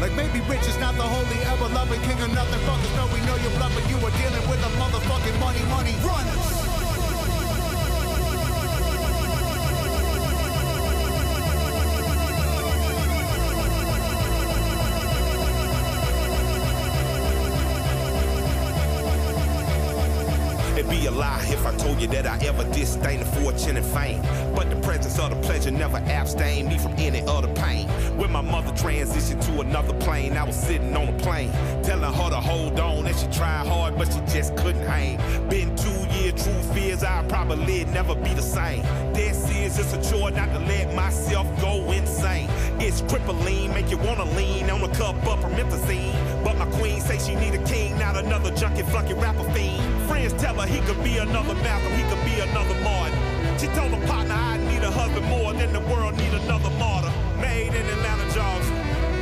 Like maybe rich is not the holy ever loving king of nothing. Fuckers know we know you're bluffing. You were dealing with the motherfucking money, money runners. Told you that I ever disdain the fortune and fame. But the presence of the pleasure never abstained me from any other pain. When my mother transitioned to another plane, I was sitting on a plane, telling her to hold on. And she tried hard, but she just couldn't hang. Been two years, true fears, I'll probably never be the same. This is it's a chore not to let myself go insane. It's crippling, make you wanna lean on a cup of promethazine. But my queen say she need a king, not another junkie flunky rapper fiend. Friends tell her he could be another Malcolm, he could be another Martin. She told her partner I need a husband more than the world need another martyr. Made in Atlanta jobs,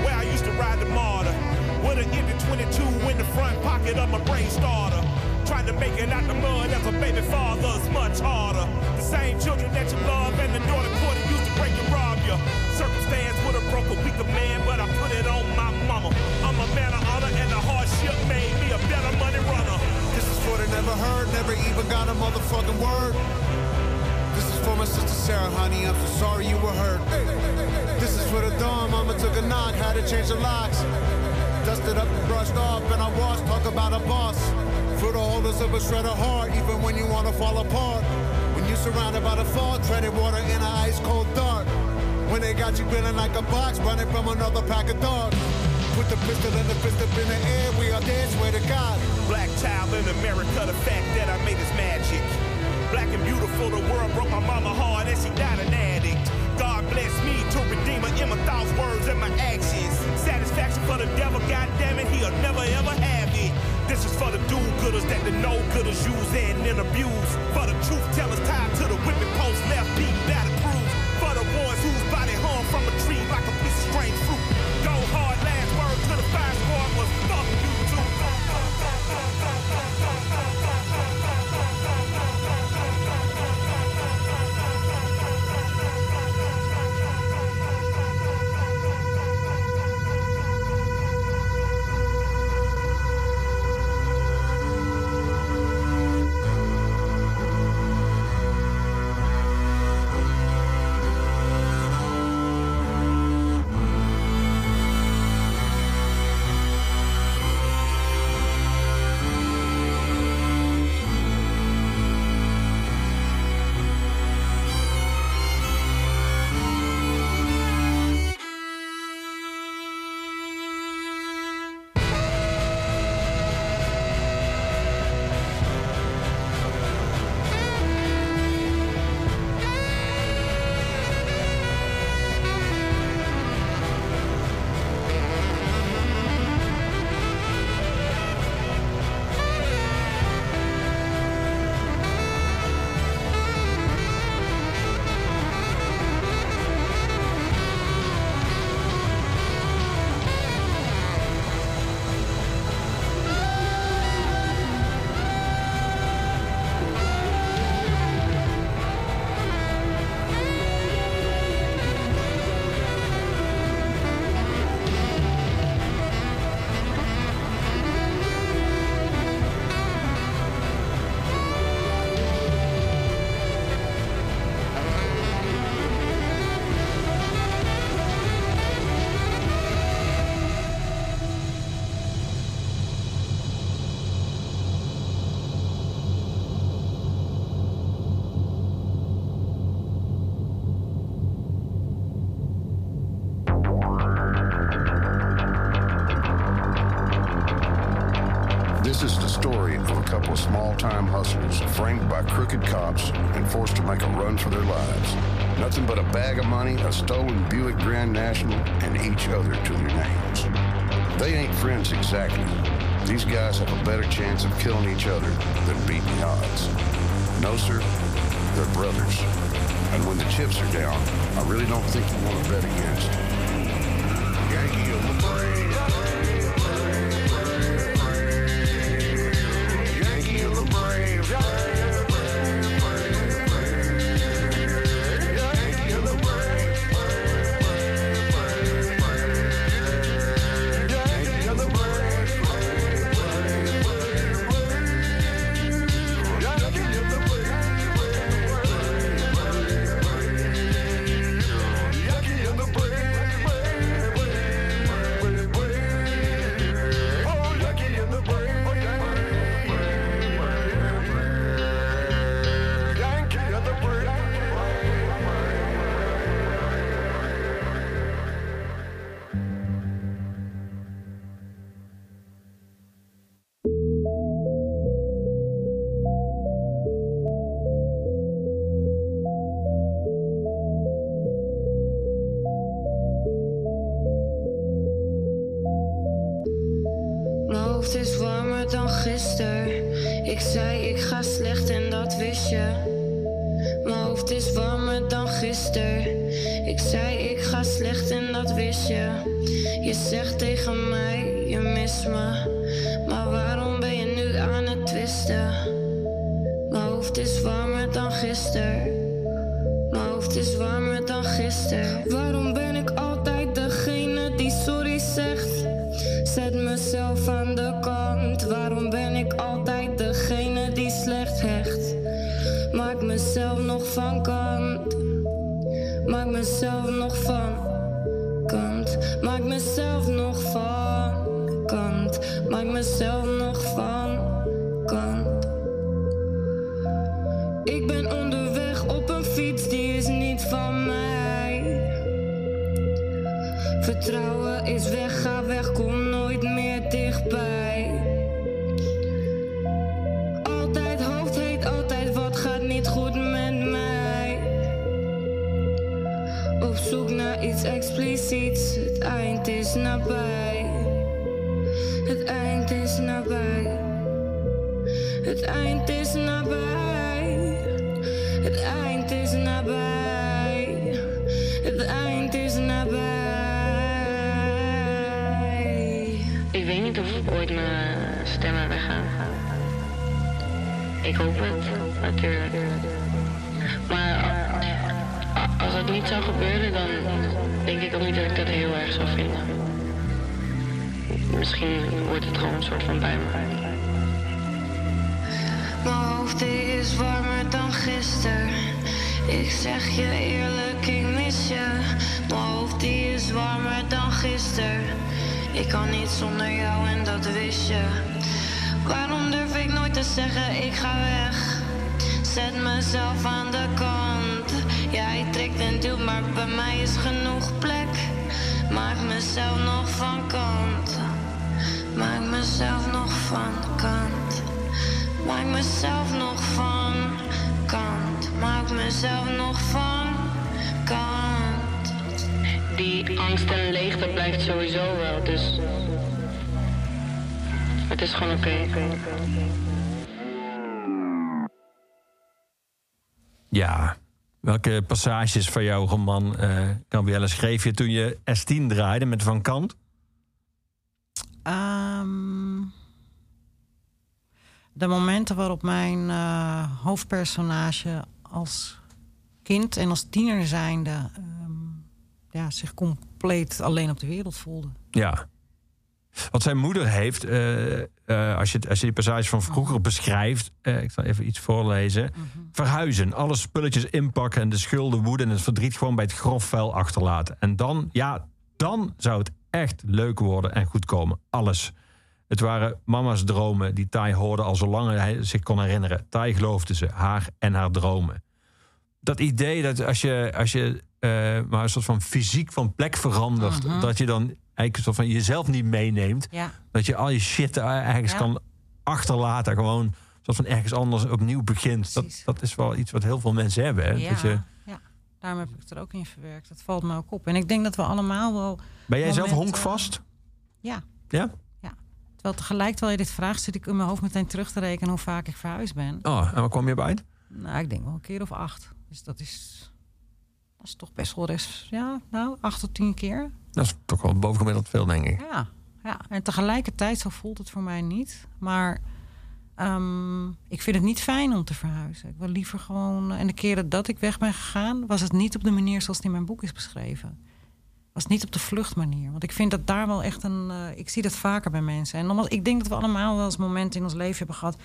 where I used to ride the martyr. With an empty 22 in the front pocket of my brain starter. Trying to make it out the mud as a baby father's much harder. The same children that you love and the daughter quarter used to break and rob you. Circumstance would have broke a weaker man, but I put it on my mama. I'm a man of honor and the hardship made me a better money runner. This is for the never heard, never even got a motherfucking word. This is for my sister Sarah, honey. I'm so sorry you were hurt. This is for the dawn. Mama took a knock, had to change the locks. Dusted up and brushed off, and I washed. Talk about a boss. For the holders of a shredder heart, even when you wanna fall apart. When you're surrounded by the fog, treading water in an ice cold dark. When they got you feeling like a box, running from another pack of dogs. Put the pistol and the fist up in the air, we are dead, swear to God. Black child in America, the fact that I made is magic. Black and beautiful, the world broke my mama hard and she died an addict. God bless me to redeem her in my thoughts, words, and my actions. Satisfaction for the devil, God damn it, he'll never ever have. This is for the do-gooders that the no-gooders use and then abuse. For the truth tellers tied to the whipping post, left beat, battle bruised. For the ones whose body hung from a tree like a piece of strange fruit. Go hard, last word to the fire squad was stolen Buick Grand National, and each other to their names. They ain't friends exactly. These guys have a better chance of killing each other than beating the odds. No, sir, they're brothers. And when the chips are down, I really don't think you want to bet against. Zonder jou en dat wist je. Waarom durf ik nooit te zeggen, ik ga weg? Zet mezelf aan de kant. Jij trekt en duwt, maar bij mij is genoeg plek. Maak mezelf nog van kant. Maak mezelf nog van kant. Maak mezelf nog van kant. Maak mezelf nog van kant. Die angst en leegte blijft sowieso wel, dus... Het is gewoon oké. Ja. Welke passages van jouw roman, eh Gabrielle, schreef je toen je S10 draaide met Van Kant? Ehm, de momenten waarop mijn eh, hoofdpersonage als kind en als tiener zijnde... ehm, ja, zich compleet alleen op de wereld voelde. Ja. Wat zijn moeder heeft, eh, eh, als, je, als je die passages van vroeger beschrijft, eh, ik zal even iets voorlezen. Verhuizen, alle spulletjes inpakken en de schulden, woede en het verdriet gewoon bij het grof vuil achterlaten. En dan, ja, dan zou het echt leuk worden en goed komen. Alles. Het waren mama's dromen die Tai hoorde al zolang hij zich kon herinneren. Tai geloofde ze, haar en haar dromen. Dat idee dat als je, als je maar een soort van fysiek van plek verandert, Mhm. dat je dan eigenlijk van jezelf niet meeneemt. Ja. Dat je al je shit ergens Ja. kan achterlaten. Gewoon soort van ergens anders opnieuw begint. Dat, dat is wel iets wat heel veel mensen hebben. Hè? Ja, Dat je, ja, daarom heb ik het er ook in verwerkt. Dat valt me ook op. En ik denk dat we allemaal wel... ben jij zelf honkvast? Ja, Ja? terwijl tegelijk terwijl je dit vraagt... zit ik in mijn hoofd meteen terug te rekenen hoe vaak ik verhuisd ben. Oh, en waar kwam je bij? Nou, ik denk wel een keer of acht. Dus dat is, dat is toch best wel rest. Ja, nou, acht tot tien keer. Dat is toch wel bovengemiddeld veel, denk ik. Ja, ja. En tegelijkertijd, zo voelt het voor mij niet. Maar ehm, ik vind het niet fijn om te verhuizen. Ik wil liever gewoon... En de keren dat ik weg ben gegaan... was het niet op de manier zoals het in mijn boek is beschreven. Was niet op de vluchtmanier. Want ik vind dat daar wel echt een... eh, ik zie dat vaker bij mensen. En nogmaals, ik denk dat we allemaal wel eens momenten in ons leven hebben gehad...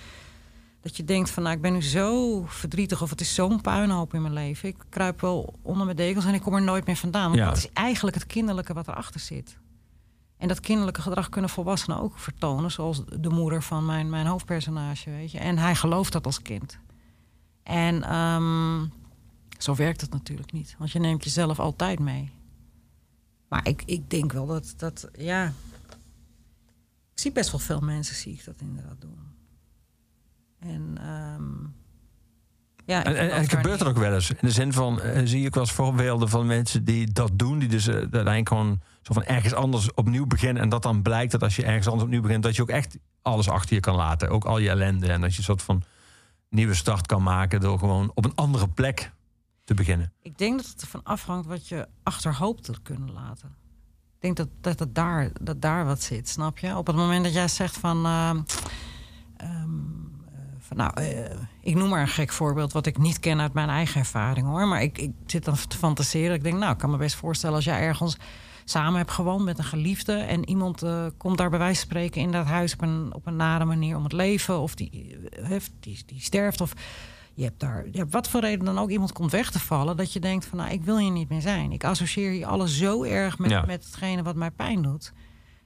dat je denkt van, nou, ik ben nu zo verdrietig... of het is zo'n puinhoop in mijn leven. Ik kruip wel onder mijn dekels en ik kom er nooit meer vandaan. Want Ja. dat is eigenlijk het kinderlijke wat erachter zit. En dat kinderlijke gedrag kunnen volwassenen ook vertonen... zoals de moeder van mijn, mijn hoofdpersonage, weet je. En hij gelooft dat als kind. En ehm, zo werkt het natuurlijk niet. Want je neemt jezelf altijd mee. Maar ik, ik denk wel dat, dat, ja... Ik zie best wel veel mensen, zie ik dat inderdaad doen. En, ehm, ja, En, gebeurt er ook wel eens. In de zin van, eh, zie ik wel eens voorbeelden van mensen die dat doen. Die dus uiteindelijk gewoon zo van ergens anders opnieuw beginnen. En dat dan blijkt dat als je ergens anders opnieuw begint... dat je ook echt alles achter je kan laten. Ook al je ellende. En dat je een soort van nieuwe start kan maken... door gewoon op een andere plek te beginnen. Ik denk dat het ervan afhangt wat je achter hoopt te kunnen laten. Ik denk dat, dat, daar, dat daar wat zit, snap je? Op het moment dat jij zegt van... ehm, ehm, eh, van nou, eh, ik noem maar een gek voorbeeld... wat ik niet ken uit mijn eigen ervaring, hoor. Maar ik, ik zit dan te fantaseren. Ik denk, nou, ik kan me best voorstellen... als jij ergens samen hebt gewoond met een geliefde... en iemand eh, komt daar bij wijze van spreken in dat huis... op een, op een nare manier om het leven... of die, eh, heeft, die, die sterft of je hebt daar, ja, wat voor reden dan ook iemand komt weg te vallen, dat je denkt van nou, ik wil hier niet meer zijn. Ik associeer hier alles zo erg met, Ja. met hetgene wat mij pijn doet.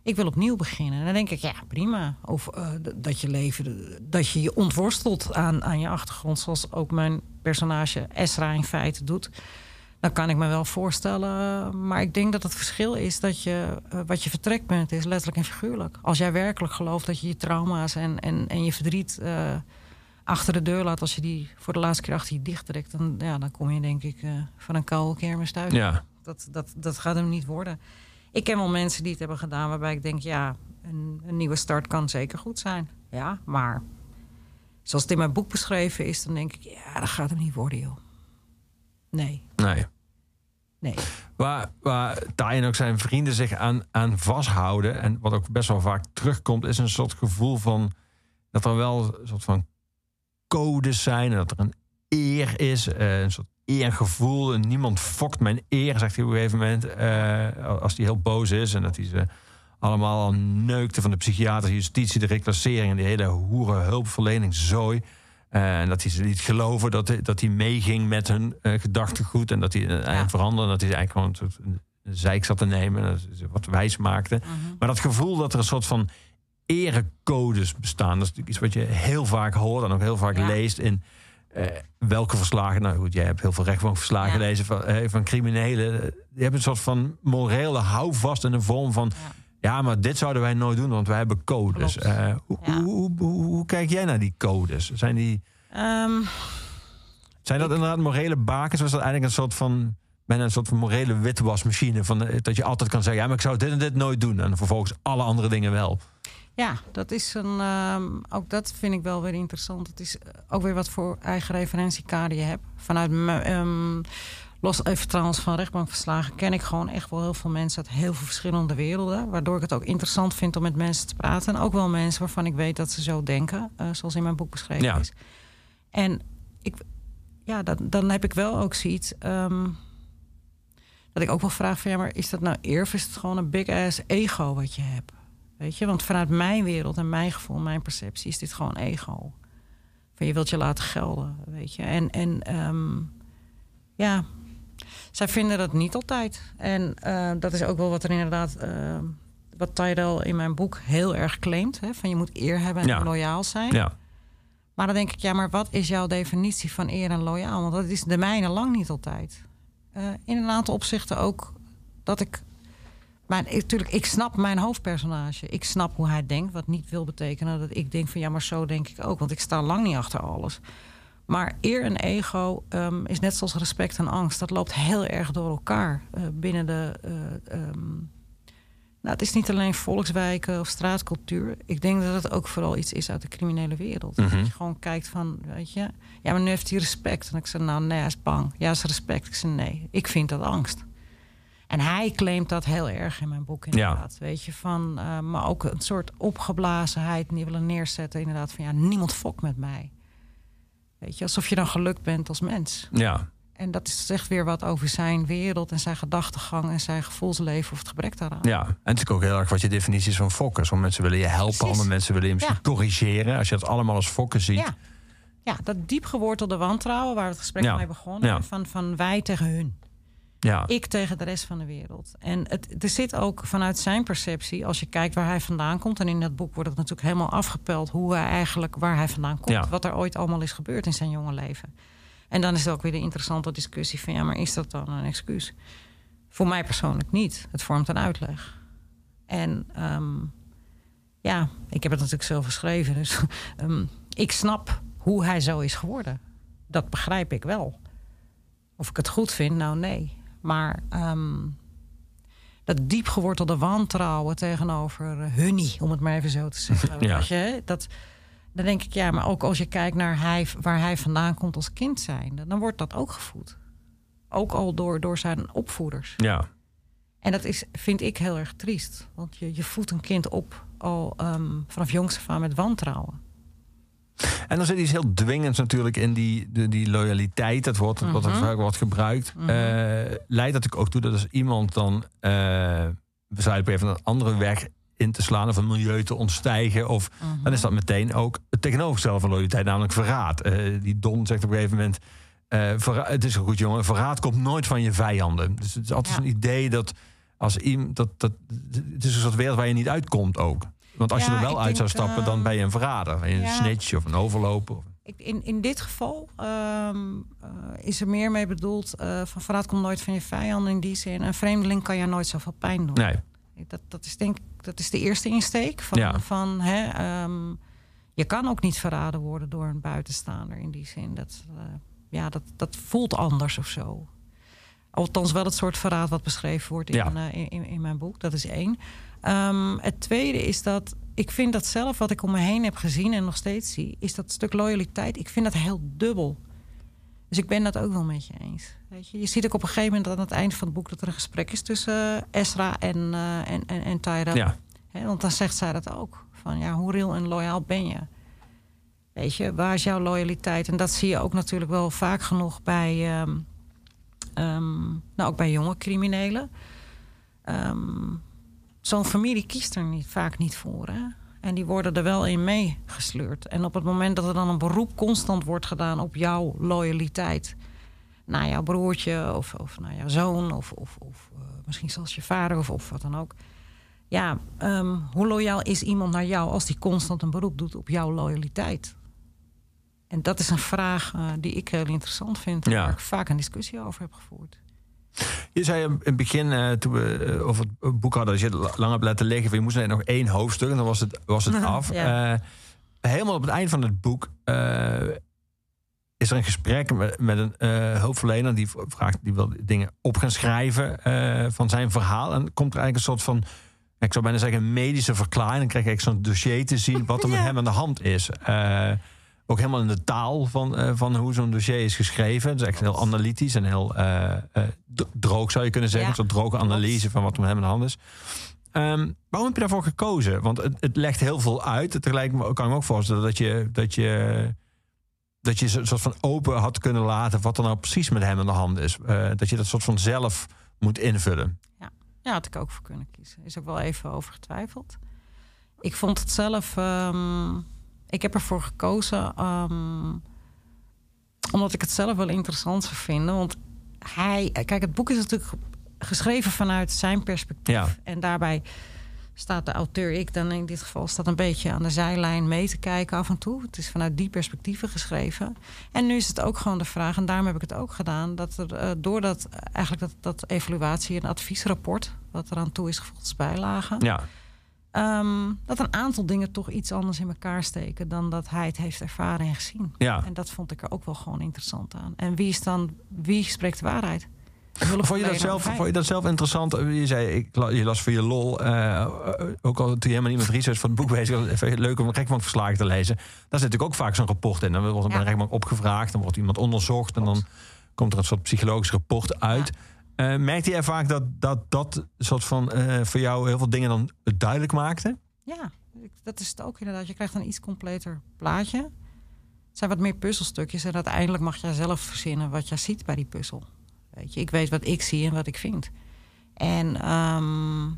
Ik wil opnieuw beginnen. En dan denk ik, ja, prima. Of eh, dat je leven, dat je je ontworstelt aan, aan je achtergrond, zoals ook mijn personage Esra in feite doet. Dan kan ik me wel voorstellen. Maar ik denk dat het verschil is dat je eh, wat je vertrekpunt is, letterlijk en figuurlijk. Als jij werkelijk gelooft dat je je trauma's en, en, en je verdriet eh, achter de deur laat, als je die voor de laatste keer achter je dicht trekt, dan, ja, dan kom je denk ik van een koude kermis thuis. Ja. Dat, dat, dat gaat hem niet worden. Ik ken wel mensen die het hebben gedaan waarbij ik denk, ja, een, een nieuwe start kan zeker goed zijn. Ja, maar zoals het in mijn boek beschreven is, dan denk ik, ja, dat gaat hem niet worden, joh. Nee, Nee. nee. Waar, waar en ook zijn vrienden zich aan, aan vasthouden. En wat ook best wel vaak terugkomt, is een soort gevoel van dat er wel een soort van codes zijn. En dat er een eer is. eh, een soort eergevoel. En niemand fokt mijn eer, zegt hij op een gegeven moment. eh, als hij heel boos is. En dat hij ze allemaal al neukte van de psychiatrische justitie, de reclassering en die hele hoere hulpverlening zooi. Eh, en dat hij ze niet geloven dat hij, dat hij meeging met hun eh, gedachtegoed. En dat hij uh, Ja. veranderde. En dat hij ze eigenlijk gewoon een soort zeik zat te nemen. En dat ze wat wijs maakte. Maar dat gevoel dat er een soort van erecodes bestaan. Dat is natuurlijk iets wat je heel vaak hoort. En ook heel vaak Ja. leest in eh, welke verslagen. Nou goed, jij hebt heel veel rechtbankverslagen Ja. gelezen van, eh, van criminelen. Die hebben een soort van morele houvast in de vorm van. Ja. Ja, maar dit zouden wij nooit doen, want wij hebben codes. Eh, hoe, Ja. hoe, hoe, hoe, hoe kijk jij naar die codes? Zijn, die, Ehm, zijn dat inderdaad morele bakens? Of is dat eigenlijk een soort van, bijna een soort van morele witwasmachine? Van, dat je altijd kan zeggen, ja, maar ik zou dit en dit nooit doen. En vervolgens alle andere dingen wel. Ja, dat is een. ehm, ook dat vind ik wel weer interessant. Het is eh, ook weer wat voor eigen referentiekader je hebt. Vanuit ehm, los even trouwens van rechtbankverslagen ken ik gewoon echt wel heel veel mensen uit heel veel verschillende werelden. Waardoor ik het ook interessant vind om met mensen te praten. En ook wel mensen waarvan ik weet dat ze zo denken, eh, zoals in mijn boek beschreven Ja. is. En ik, ja, dan, dan heb ik wel ook zoiets. ehm, dat ik ook wel vraag van ja, maar is dat nou eer of is het gewoon een big ass ego wat je hebt? Weet je, want vanuit mijn wereld en mijn gevoel, mijn perceptie is dit gewoon ego. Van je wilt je laten gelden, weet je. En, en ehm, ja, zij vinden dat niet altijd. En eh, dat is ook wel wat er inderdaad, eh, wat Tyrell in mijn boek heel erg claimt. Hè, van je moet eer hebben en Ja. loyaal zijn. Ja, Maar dan denk ik, ja, maar wat is jouw definitie van eer en loyaal? Want dat is de mijne lang niet altijd. Eh, in een aantal opzichten ook dat ik. Maar natuurlijk, ik snap mijn hoofdpersonage. Ik snap hoe hij denkt. Wat niet wil betekenen dat ik denk van ja, maar zo denk ik ook. Want ik sta lang niet achter alles. Maar eer en ego ehm, is net zoals respect en angst. Dat loopt heel erg door elkaar eh, binnen de. eh, ehm, nou, het is niet alleen volkswijken of straatcultuur. Ik denk dat het ook vooral iets is uit de criminele wereld. Mhm. Dat je gewoon kijkt van, weet je... Ja, maar nu heeft hij respect. En ik zei, nou, nee, hij is bang. Ja, is respect. Ik zei, nee, ik vind dat angst. En hij claimt dat heel erg in mijn boek, inderdaad. Weet je, van... eh, maar ook een soort opgeblazenheid die willen neerzetten. Inderdaad, van ja, niemand fokt met mij. Weet je, alsof je dan gelukt bent als mens. ja. En dat zegt weer wat over zijn wereld en zijn gedachtegang... en zijn gevoelsleven of het gebrek daaraan. Ja, en het is natuurlijk ook heel erg wat je definitie is van fokken. Sommige mensen willen je helpen, Precies. andere mensen willen je misschien Ja. corrigeren. Als je het allemaal als fokken ziet. Ja. ja, dat diep gewortelde wantrouwen waar het gesprek Ja. mee begonnen. Ja. Van, van wij tegen hun. Ja. Ik tegen de rest van de wereld. En het, er zit ook vanuit zijn perceptie, als je kijkt waar hij vandaan komt. En in dat boek wordt het natuurlijk helemaal afgepeld hoe hij eigenlijk waar hij vandaan komt. Ja. Wat er ooit allemaal is gebeurd in zijn jonge leven. En dan is het ook weer de interessante discussie van ja, maar is dat dan een excuus? Voor mij persoonlijk niet. Het vormt een uitleg. En ehm, ja, ik heb het natuurlijk zelf geschreven. Dus ehm, ik snap hoe hij zo is geworden. Dat begrijp ik wel. Of ik het goed vind, nou nee. Maar ehm, dat diep gewortelde wantrouwen tegenover uh, Hunnie, om het maar even zo te zeggen. Ja. Je, dat, dan denk ik, ja, maar ook als je kijkt naar hij, waar hij vandaan komt als kind zijn, dan wordt dat ook gevoed. Ook al door, door zijn opvoeders. ja. En dat is, vind ik heel erg triest. Want je, je voedt een kind op al ehm, vanaf jongs af aan met wantrouwen. En dan zit iets heel dwingends natuurlijk in die, de, die loyaliteit. Dat woord wat er Mhm. vaak wordt gebruikt. Mhm. Eh, leidt natuurlijk ook toe dat als iemand dan eh besluit even een andere weg in te slaan of een milieu te ontstijgen. Of dan is dat meteen ook het tegenovergestelde van loyaliteit, namelijk verraad. Eh, die Don zegt op een gegeven moment. eh, het is een goed jongen, verraad komt nooit van je vijanden. Dus het is altijd Ja. een idee dat als iemand dat, dat het is een soort wereld waar je niet uitkomt ook. Want als je er wel uit zou stappen, dan ehm, ben je een verrader. Een ja. snitch of een overloper. In, in dit geval ehm, eh, is er meer mee bedoeld... eh, van verraad komt nooit van je vijanden in die zin. Een vreemdeling kan je nooit zoveel pijn doen. nee, Dat, dat is denk ik dat is de eerste insteek. Van, Ja. van, hè, ehm, je kan ook niet verraden worden door een buitenstaander in die zin. Dat, eh, ja, dat, dat voelt anders of zo. Althans wel het soort verraad wat beschreven wordt in, Ja. in, in, in mijn boek. Dat is één. Ehm, het tweede is dat ik vind dat zelf wat ik om me heen heb gezien en nog steeds zie, is dat stuk loyaliteit. Ik vind dat heel dubbel. Dus ik ben dat ook wel met je eens. Weet je? je ziet ook op een gegeven moment aan het eind van het boek dat er een gesprek is tussen eh, Ezra en, eh en, en, en Tyra. ja. Want dan zegt zij dat ook. Van ja, hoe real en loyaal ben je? Weet je, waar is jouw loyaliteit? En dat zie je ook natuurlijk wel vaak genoeg bij, ehm, ehm, nou ook bij jonge criminelen. Zo'n familie kiest er niet, vaak niet voor. Hè? En die worden er wel in meegesleurd. En op het moment dat er dan een beroep constant wordt gedaan op jouw loyaliteit naar jouw broertje of, of naar jouw zoon of, of, of eh, misschien zelfs je vader of, of wat dan ook. Ja, ehm, hoe loyaal is iemand naar jou als die constant een beroep doet op jouw loyaliteit? En dat is een vraag eh, die ik heel interessant vind, Ja. waar ik vaak een discussie over heb gevoerd. Je zei in het begin, eh, toen we eh, over het boek hadden, dat je het lang hebt laten liggen. van, Je moest net nog één hoofdstuk en dan was het, was het af. Ja. Eh, helemaal op het eind van het boek is er een gesprek met, met een hulpverlener die vraagt, die wil dingen op gaan schrijven van zijn verhaal. En komt er eigenlijk een soort van, ik zou bijna zeggen, medische verklaring. Dan krijg ik zo'n dossier te zien wat er met hem aan de hand is. Ook helemaal in de taal van, eh, van hoe zo'n dossier is geschreven. Het is echt heel analytisch en heel eh, eh, droog, zou je kunnen zeggen. Ja, Een soort droge analyse van wat er met hem aan de hand is. Ehm, waarom heb je daarvoor gekozen? Want het, het legt heel veel uit. Tegelijk kan ik me ook voorstellen dat je, dat je, dat je een soort van open had kunnen laten... wat er nou precies met hem aan de hand is. Dat je dat soort van zelf moet invullen. Ja, had ik ook voor kunnen kiezen. Is ook wel even over getwijfeld. Ik vond het zelf. ehm, ik heb ervoor gekozen. ehm, omdat ik het zelf wel interessant zou vinden. Want hij. Kijk, het boek is natuurlijk geschreven vanuit zijn perspectief. Ja. En daarbij staat de auteur, ik dan in dit geval, staat een beetje aan de zijlijn mee te kijken af en toe. Het is vanuit die perspectieven geschreven. En nu is het ook gewoon de vraag, en daarom heb ik het ook gedaan, dat er eh, door dat eigenlijk dat, dat evaluatie- en adviesrapport, wat er aan toe is gevoegd als bijlage, Ja, ehm, dat een aantal dingen toch iets anders in elkaar steken dan dat hij het heeft ervaren en gezien. ja. En dat vond ik er ook wel gewoon interessant aan. En wie is dan, wie spreekt de waarheid? Vond je, dat zelf, vond je dat zelf interessant? Je zei, ik, je las voor je lol. eh, eh, ook al toen je helemaal niet met research van het boek bezig was. Even leuk om een rechtbankverslagen te lezen. Daar zit natuurlijk ook vaak zo'n rapport in. Dan wordt bij Ja. een rechtbank opgevraagd. Dan wordt iemand onderzocht. En dan komt er een soort psychologisch rapport uit. Eh merkte jij vaak dat dat, dat soort van eh, voor jou heel veel dingen dan duidelijk maakte? Ja, dat is het ook inderdaad. Je krijgt een iets completer plaatje. Het zijn wat meer puzzelstukjes. En uiteindelijk mag jij zelf verzinnen wat jij ziet bij die puzzel. Weet je, ik weet wat ik zie en wat ik vind. En ehm,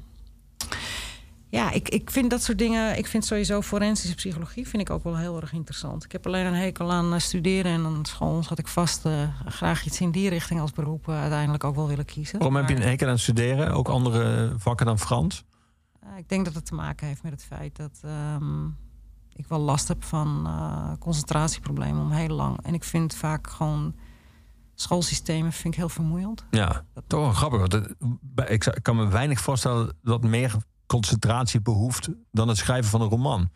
ja, ik, ik vind dat soort dingen... Ik vind sowieso forensische psychologie vind ik ook wel heel erg interessant. Ik heb alleen een hekel aan eh, studeren. En aan school zat ik vast eh, graag iets in die richting als beroep... eh, uiteindelijk ook wel willen kiezen. Waarom heb je een hekel aan studeren? Ook andere vakken dan Frans? Uh, ik denk dat het te maken heeft met het feit dat ehm, ik wel last heb van concentratieproblemen om heel lang. En ik vind vaak gewoon schoolsystemen vind ik heel vermoeiend. Ja, toch wel grappig. Ik kan me weinig voorstellen dat meer concentratie behoeft dan het schrijven van een roman.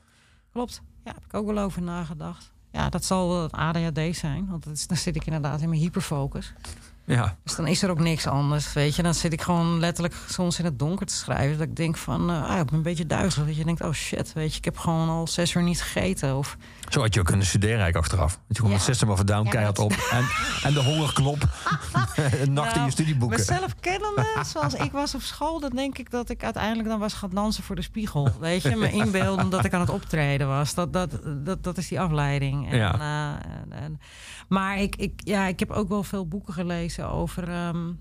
Klopt. Ja, heb ik ook wel over nagedacht. Ja, dat zal het ADHD zijn, want dat dan zit ik inderdaad in mijn hyperfocus. Ja, Dus dan is er ook niks anders, weet je. Dan zit ik gewoon letterlijk soms in het donker te schrijven. Dat ik denk van, eh, ah, ik ben een beetje duizelig. Dat je denkt, oh shit, weet je, ik heb gewoon al zes uur niet gegeten. Of zo had je ook kunnen studeren eigenlijk achteraf. Dat je gewoon Ja. met System of a Down Ja, keihard dat- op. En, en de hongerklop. een nacht in je Nou, studieboeken. Mezelf kennende, zoals ik was op school, dan denk ik dat ik uiteindelijk dan was gaan dansen voor de spiegel. Weet je, me inbeelden dat ik aan het optreden was. Dat, dat, dat, dat is die afleiding. En, Ja. eh, en- maar ik, ik, ja, ik heb ook wel veel boeken gelezen over ehm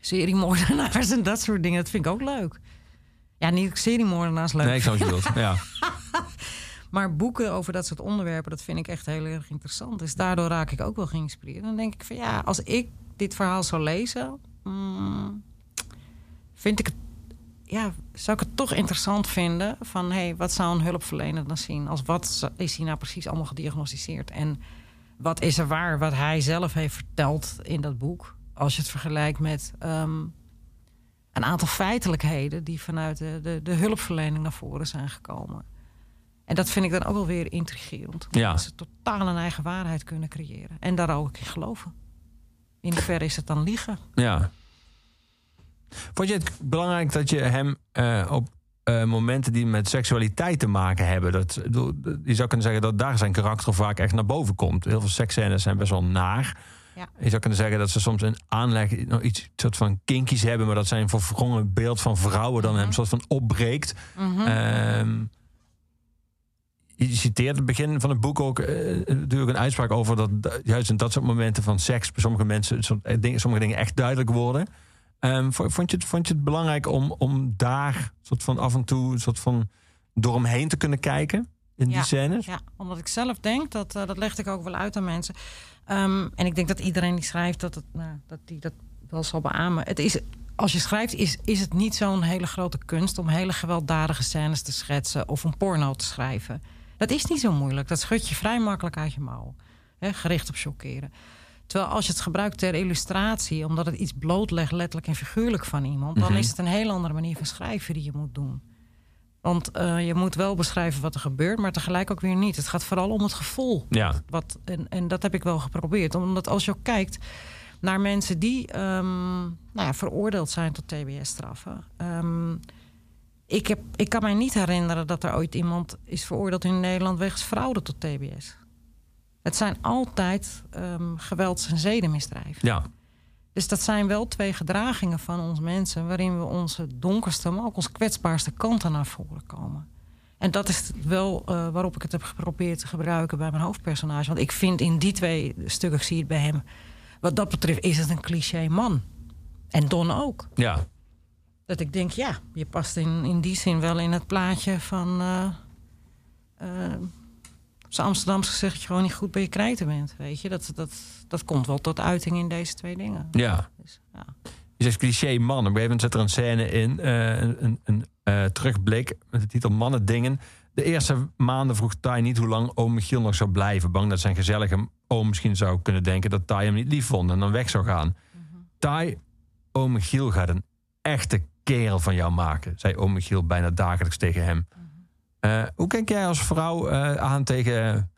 seriemoordenaars en dat soort dingen. Dat vind ik ook leuk. Ja, niet seriemoordenaars leuk. Nee, ik zou het bedoeld. Ja. Maar boeken over dat soort onderwerpen, dat vind ik echt heel erg interessant. Dus daardoor raak ik ook wel geïnspireerd. Dan denk ik van ja, als ik dit verhaal zou lezen, mm, vind ik het, ja, zou ik het toch interessant vinden van hé, hey, wat zou een hulpverlener dan zien? Als wat is hij nou precies allemaal gediagnosticeerd? En wat is er waar wat hij zelf heeft verteld in dat boek? Als je het vergelijkt met ehm, een aantal feitelijkheden die vanuit de, de, de hulpverlening naar voren zijn gekomen. En dat vind ik dan ook wel weer intrigerend. Ja. Dat ze totaal een eigen waarheid kunnen creëren. En daar ook in geloven. In hoeverre is het dan liegen? Ja. Vond je het belangrijk dat je hem eh, op eh, momenten die met seksualiteit te maken hebben, dat, je zou kunnen zeggen dat daar zijn karakter vaak echt naar boven komt. Heel veel seksscènes zijn best wel naar. Ja. Je zou kunnen zeggen dat ze soms een aanleg, nog iets soort van kinkies hebben, maar dat zijn voor verwrongen beeld van vrouwen dan hem soort van opbreekt. Mhm. Ehm, je citeert het begin van het boek ook eh, natuurlijk een uitspraak over dat juist in dat soort momenten van seks bij sommige mensen eh, sommige dingen echt duidelijk worden. Ehm, vo- vond, je het, vond je het belangrijk om, om daar soort van af en toe soort van door hem heen te kunnen kijken in die scènes? Ja, omdat ik zelf denk, dat, eh, dat legde ik ook wel uit aan mensen. Ehm, en ik denk dat iedereen die schrijft, dat, het, nou, dat die dat wel zal beamen. Het is, als je schrijft, is, is het niet zo'n hele grote kunst... om hele gewelddadige scènes te schetsen of een porno te schrijven. Dat is niet zo moeilijk. Dat schud je vrij makkelijk uit je mouw. Gericht op chockeren. Terwijl als je het gebruikt ter illustratie... omdat het iets blootlegt, letterlijk en figuurlijk van iemand... dan Mhm. is het een heel andere manier van schrijven die je moet doen. Want eh, je moet wel beschrijven wat er gebeurt, maar tegelijk ook weer niet. Het gaat vooral om het gevoel. Ja. Wat, en, en dat heb ik wel geprobeerd. Omdat als je ook kijkt naar mensen die ehm, nou ja, veroordeeld zijn tot TBS-straffen. ehm, ik, heb, ik kan mij niet herinneren dat er ooit iemand is veroordeeld in Nederland wegens fraude tot TBS. Het zijn altijd ehm, gewelds- en zedenmisdrijven. Ja. Dus dat zijn wel twee gedragingen van ons mensen... waarin we onze donkerste, maar ook onze kwetsbaarste kanten naar voren komen. En dat is wel eh, waarop ik het heb geprobeerd te gebruiken bij mijn hoofdpersonage. Want ik vind in die twee stukken, ik zie het bij hem... wat dat betreft is het een cliché man. En Don ook. Ja. Dat ik denk, ja, je past in, in die zin wel in het plaatje van... eh eh, op zijn Amsterdams gezegd dat je gewoon niet goed bij je krijten bent. Weet je, dat, dat, dat komt wel tot uiting in deze twee dingen. Ja. Dus, ja. Je zegt cliché man. Op een gegeven moment zit er een scène in, eh, een, een, eh, terugblik met de titel Mannen Dingen. De eerste maanden vroeg Tai niet hoe lang oom Michiel nog zou blijven. Bang dat zijn gezellige oom misschien zou kunnen denken dat Tai hem niet lief vond en dan weg zou gaan. Tai, oom Michiel gaat een echte kerel van jou maken, zei oom Michiel bijna dagelijks tegen hem. Eh, hoe kijk jij als vrouw eh, aan tegen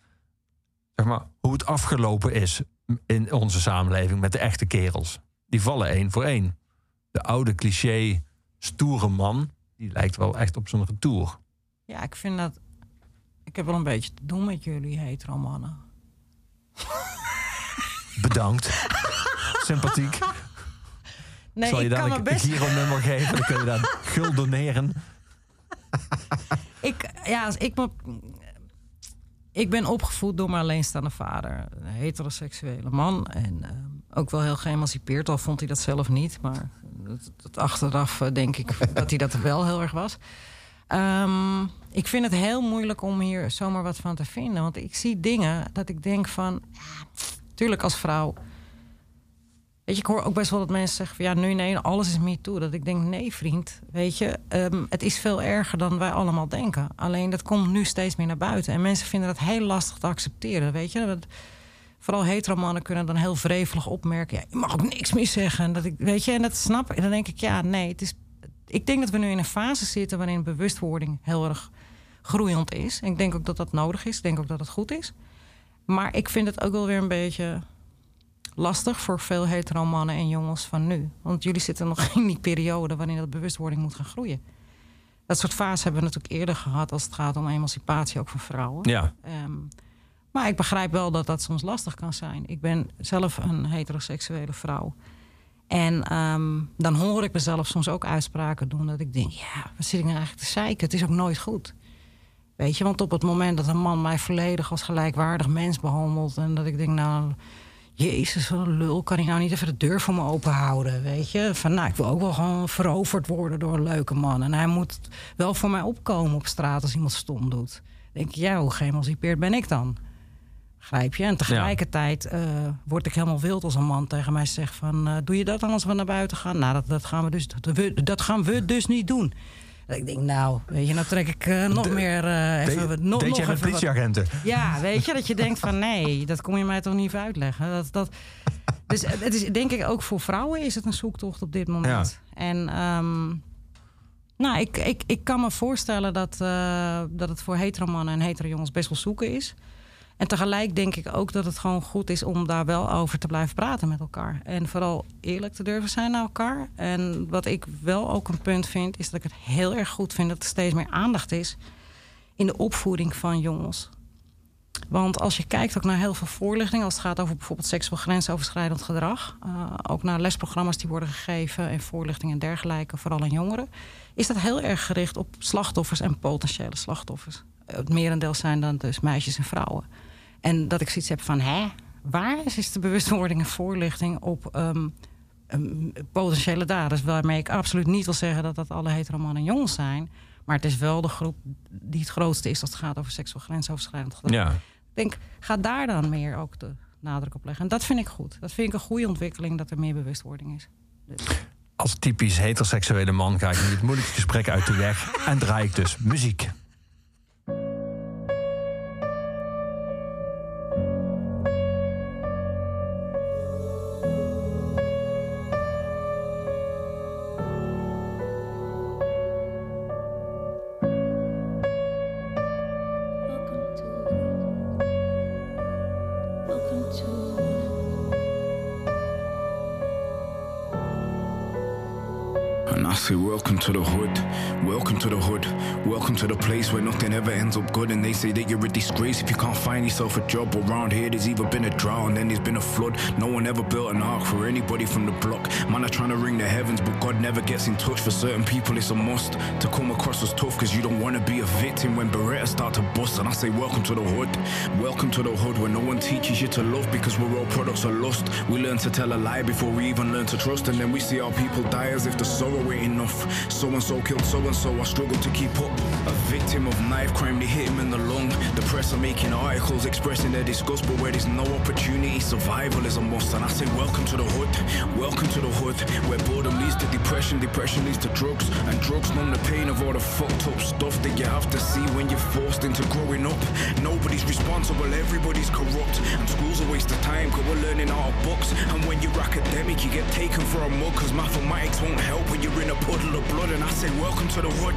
zeg maar, hoe het afgelopen is in onze samenleving met de echte kerels? Die vallen één voor één. De oude cliché stoere man, die lijkt wel echt op zijn retour. Ja, ik vind dat. Ik heb wel een beetje te doen met jullie hetero mannen. Bedankt. Sympathiek. Nee, Zal je ik daar kan een best. Giro-nummer geven? Dan kun je daar gul doneren. Ik, ja, als ik. Ik ben opgevoed door mijn alleenstaande vader. Een heteroseksuele man. En ehm, ook wel heel geëmancipeerd, al vond hij dat zelf niet. Maar dat, dat achteraf eh, denk ik dat hij dat wel heel erg was. Ehm, ik vind het heel moeilijk om hier zomaar wat van te vinden. Want ik zie dingen dat ik denk van... Ja, tuurlijk als vrouw... Weet je, ik hoor ook best wel dat mensen zeggen van... ja, nu nee, alles is me toe. Dat ik denk, nee vriend, weet je... ehm, het is veel erger dan wij allemaal denken. Alleen dat komt nu steeds meer naar buiten. En mensen vinden dat heel lastig te accepteren, weet je. Dat, vooral hetero mannen kunnen dan heel wrevelig opmerken... Ja, je mag ook niks meer zeggen. En dat ik, weet je, en dat snap ik. En dan denk ik, ja, nee, het is... Ik denk dat we nu in een fase zitten waarin bewustwording heel erg groeiend is. En ik denk ook dat dat nodig is. Ik denk ook dat het goed is. Maar ik vind het ook wel weer een beetje lastig voor veel hetero mannen en jongens van nu. Want jullie zitten nog in die periode waarin dat bewustwording moet gaan groeien. Dat soort fases hebben we natuurlijk eerder gehad als het gaat om emancipatie ook van vrouwen. Ja. Ehm, maar ik begrijp wel dat dat soms lastig kan zijn. Ik ben zelf een heteroseksuele vrouw. En ehm, dan hoor ik mezelf soms ook uitspraken doen dat ik denk: ja, wat zit ik nou eigenlijk te zeiken? Het is ook nooit goed. Weet je, want op het moment dat een man mij volledig als gelijkwaardig mens behandelt en dat ik denk, nou, Jezus, wat een lul. Kan hij nou niet even de deur voor me open houden? Weet je? Van nou, ik wil ook wel gewoon veroverd worden door een leuke man. En hij moet wel voor mij opkomen op straat als iemand stom doet. Dan denk ik, ja, hoe geëmancipeerd ben ik dan? Grijp je? En tegelijkertijd eh, word ik helemaal wild als een man tegen mij zegt van... eh, doe je dat dan als we naar buiten gaan? Nou, dat, dat, gaan, we dus, dat, we, dat gaan we dus niet doen. Dat ik denk, nou, weet je, nou trek ik eh, nog meer... eh even, Deed- nog, wat- politieagenten? ja, weet je, dat je denkt van nee, dat kom je mij toch niet even uitleggen. Dat, dat, dus het is denk ik ook voor vrouwen is het een zoektocht op dit moment. En ehm, nou, ik, ik, ik kan me voorstellen dat, eh, dat het voor hetero mannen en hetero jongens best wel zoeken is. En tegelijk denk ik ook dat het gewoon goed is om daar wel over te blijven praten met elkaar. En vooral eerlijk te durven zijn naar elkaar. En wat ik wel ook een punt vind, is dat ik het heel erg goed vind dat er steeds meer aandacht is in de opvoeding van jongens. Want als je kijkt ook naar heel veel voorlichting, als het gaat over bijvoorbeeld seksueel grensoverschrijdend gedrag, eh, ook naar lesprogramma's die worden gegeven en voorlichting en dergelijke, vooral aan jongeren, is dat heel erg gericht op slachtoffers en potentiële slachtoffers. Het merendeel zijn dan dus meisjes en vrouwen. En dat ik zoiets heb van, hè, waar is, is de bewustwording en voorlichting op ehm, ehm, potentiële daders? Waarmee ik absoluut niet wil zeggen dat dat alle hetero mannen en jongens zijn. Maar het is wel de groep die het grootste is als het gaat over seksueel grensoverschrijdend gedrag. Ja. Ik denk, ga daar dan meer ook de nadruk op leggen. En dat vind ik goed. Dat vind ik een goede ontwikkeling dat er meer bewustwording is. Als typisch heteroseksuele man ga ik nu het moeilijkste gesprek uit de weg en draai ik dus muziek. They say that you're a disgrace if you can't find yourself a job. Around here, there's either been a drought and then there's been a flood. No one ever built an ark for anybody from the block. Man, are trying to ring the heavens, but God never gets in touch. For certain people, it's a must to come across as tough because you don't want to be a victim when Beretta start to bust. And I say, Welcome to the hood, welcome to the hood where no one teaches you to love because we're all products of lust. We learn to tell a lie before we even learn to trust, and then we see our people die as if the sorrow ain't enough. So and so killed so and so, I struggle to keep up. A victim of knife crime, they hit him in the The press are making articles expressing their disgust, but where there's no opportunity, survival is a must. And I say, Welcome to the hood, welcome to the hood, where boredom leads to depression, depression leads to drugs, and drugs numb the pain of all the fucked up stuff that you have to see when you're forced into growing up. Nobody's responsible, everybody's corrupt, and school's a waste of time because we're learning out of books. And when you're academic, you get taken for a mug because mathematics won't help when you're in a puddle of blood. And I say, Welcome to the hood,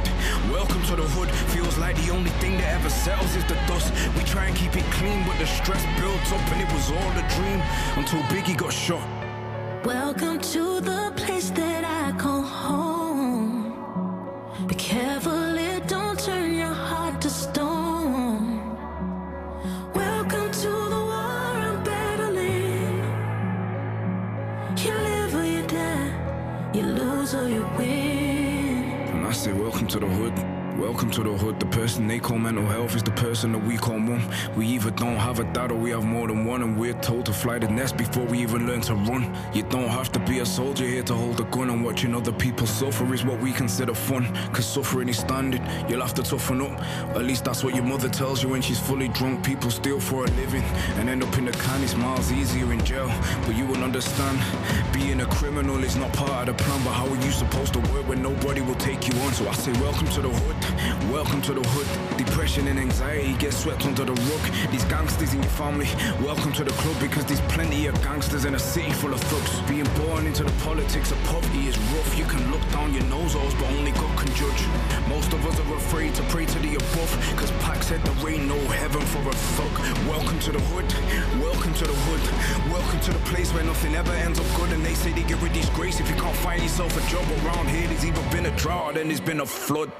welcome to the hood. Feels like the only thing that ever settles is the dust. We try and keep it clean, but the stress builds up, and it was all a dream until Biggie got shot. Welcome to the mental health is the person that we call mum. We either don't have a dad or we have more than one, and we're told to fly the nest before we even learn to run. You don't have to be a soldier here to hold a gun, and watching other people suffer is what we consider fun. Cause suffering is standard, you'll have to toughen up. At least that's what your mother tells you when she's fully drunk. People steal for a living and end up in the can. It's miles easier in jail, but you will understand. Being a criminal is not part of the plan, but how are you supposed to work when nobody will take you on? So I say, Welcome to the hood, welcome to the hood. Depression and anxiety get swept under the rug. These gangsters in your family, welcome to the club because there's plenty of gangsters in a city full of thugs. Being born into the politics of poverty is rough. You can look down your nose holes, but only God can judge. Most of us are afraid to pray to the above, cause Pac said there ain't no heaven for a thug. Welcome to the hood, welcome to the hood, welcome to the place where nothing ever ends up good. And they say they get rid of disgrace if you can't find yourself a job around here. There's either been a drought, and there's been a flood.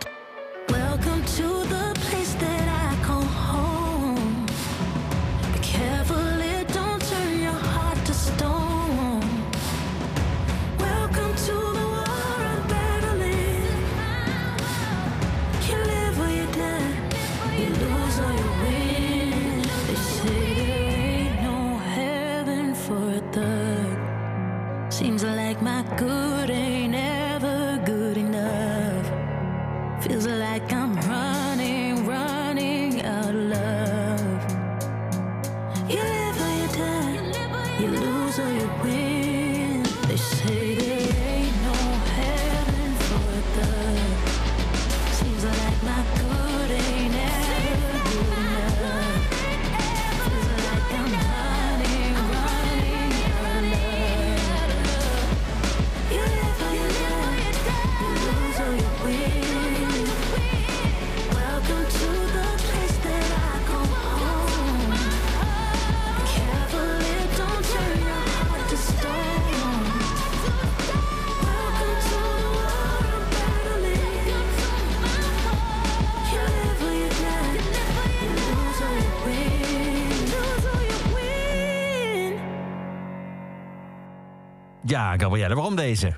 Ja, Gabrielle, waarom deze?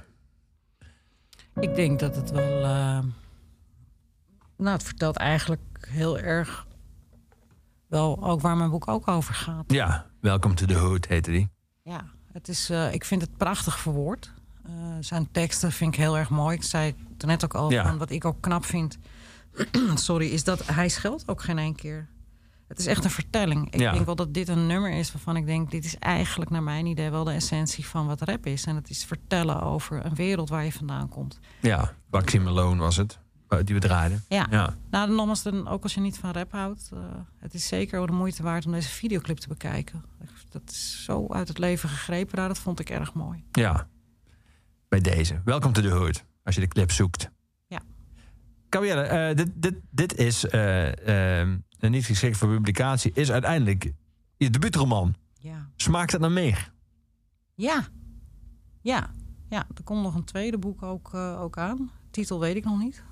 Ik denk dat het wel. eh, nou, het vertelt eigenlijk heel erg. Wel ook waar mijn boek ook over gaat. Ja, Welcome to the Hood heette die. Ja, het is, eh, ik vind het prachtig verwoord. Eh, zijn teksten vind ik heel erg mooi. Ik zei het net ook al, Ja. van wat ik ook knap vind... sorry, is dat hij scheldt ook geen één keer. Het is echt een vertelling. Ik Ja. denk wel dat dit een nummer is waarvan ik denk... dit is eigenlijk naar mijn idee wel de essentie van wat rap is. En het is vertellen over een wereld waar je vandaan komt. Ja, Baxi Malone was het, eh, die we draaiden. Ja. Ja. Nou, nogmaals, dan, ook als je niet van rap houdt... eh, het is zeker de moeite waard om deze videoclip te bekijken. Dat is zo uit het leven gegrepen daar. Dat vond ik erg mooi. Ja, bij deze. Welcome to the Hood, als je de clip zoekt. Gabrielle, eh, dit, dit, dit is eh, niet geschikt voor publicatie. Is uiteindelijk je debuutroman. Ja. Smaakt het naar meer? Ja. Ja. Ja, er komt nog een tweede boek ook, eh, ook aan. Titel weet ik nog niet.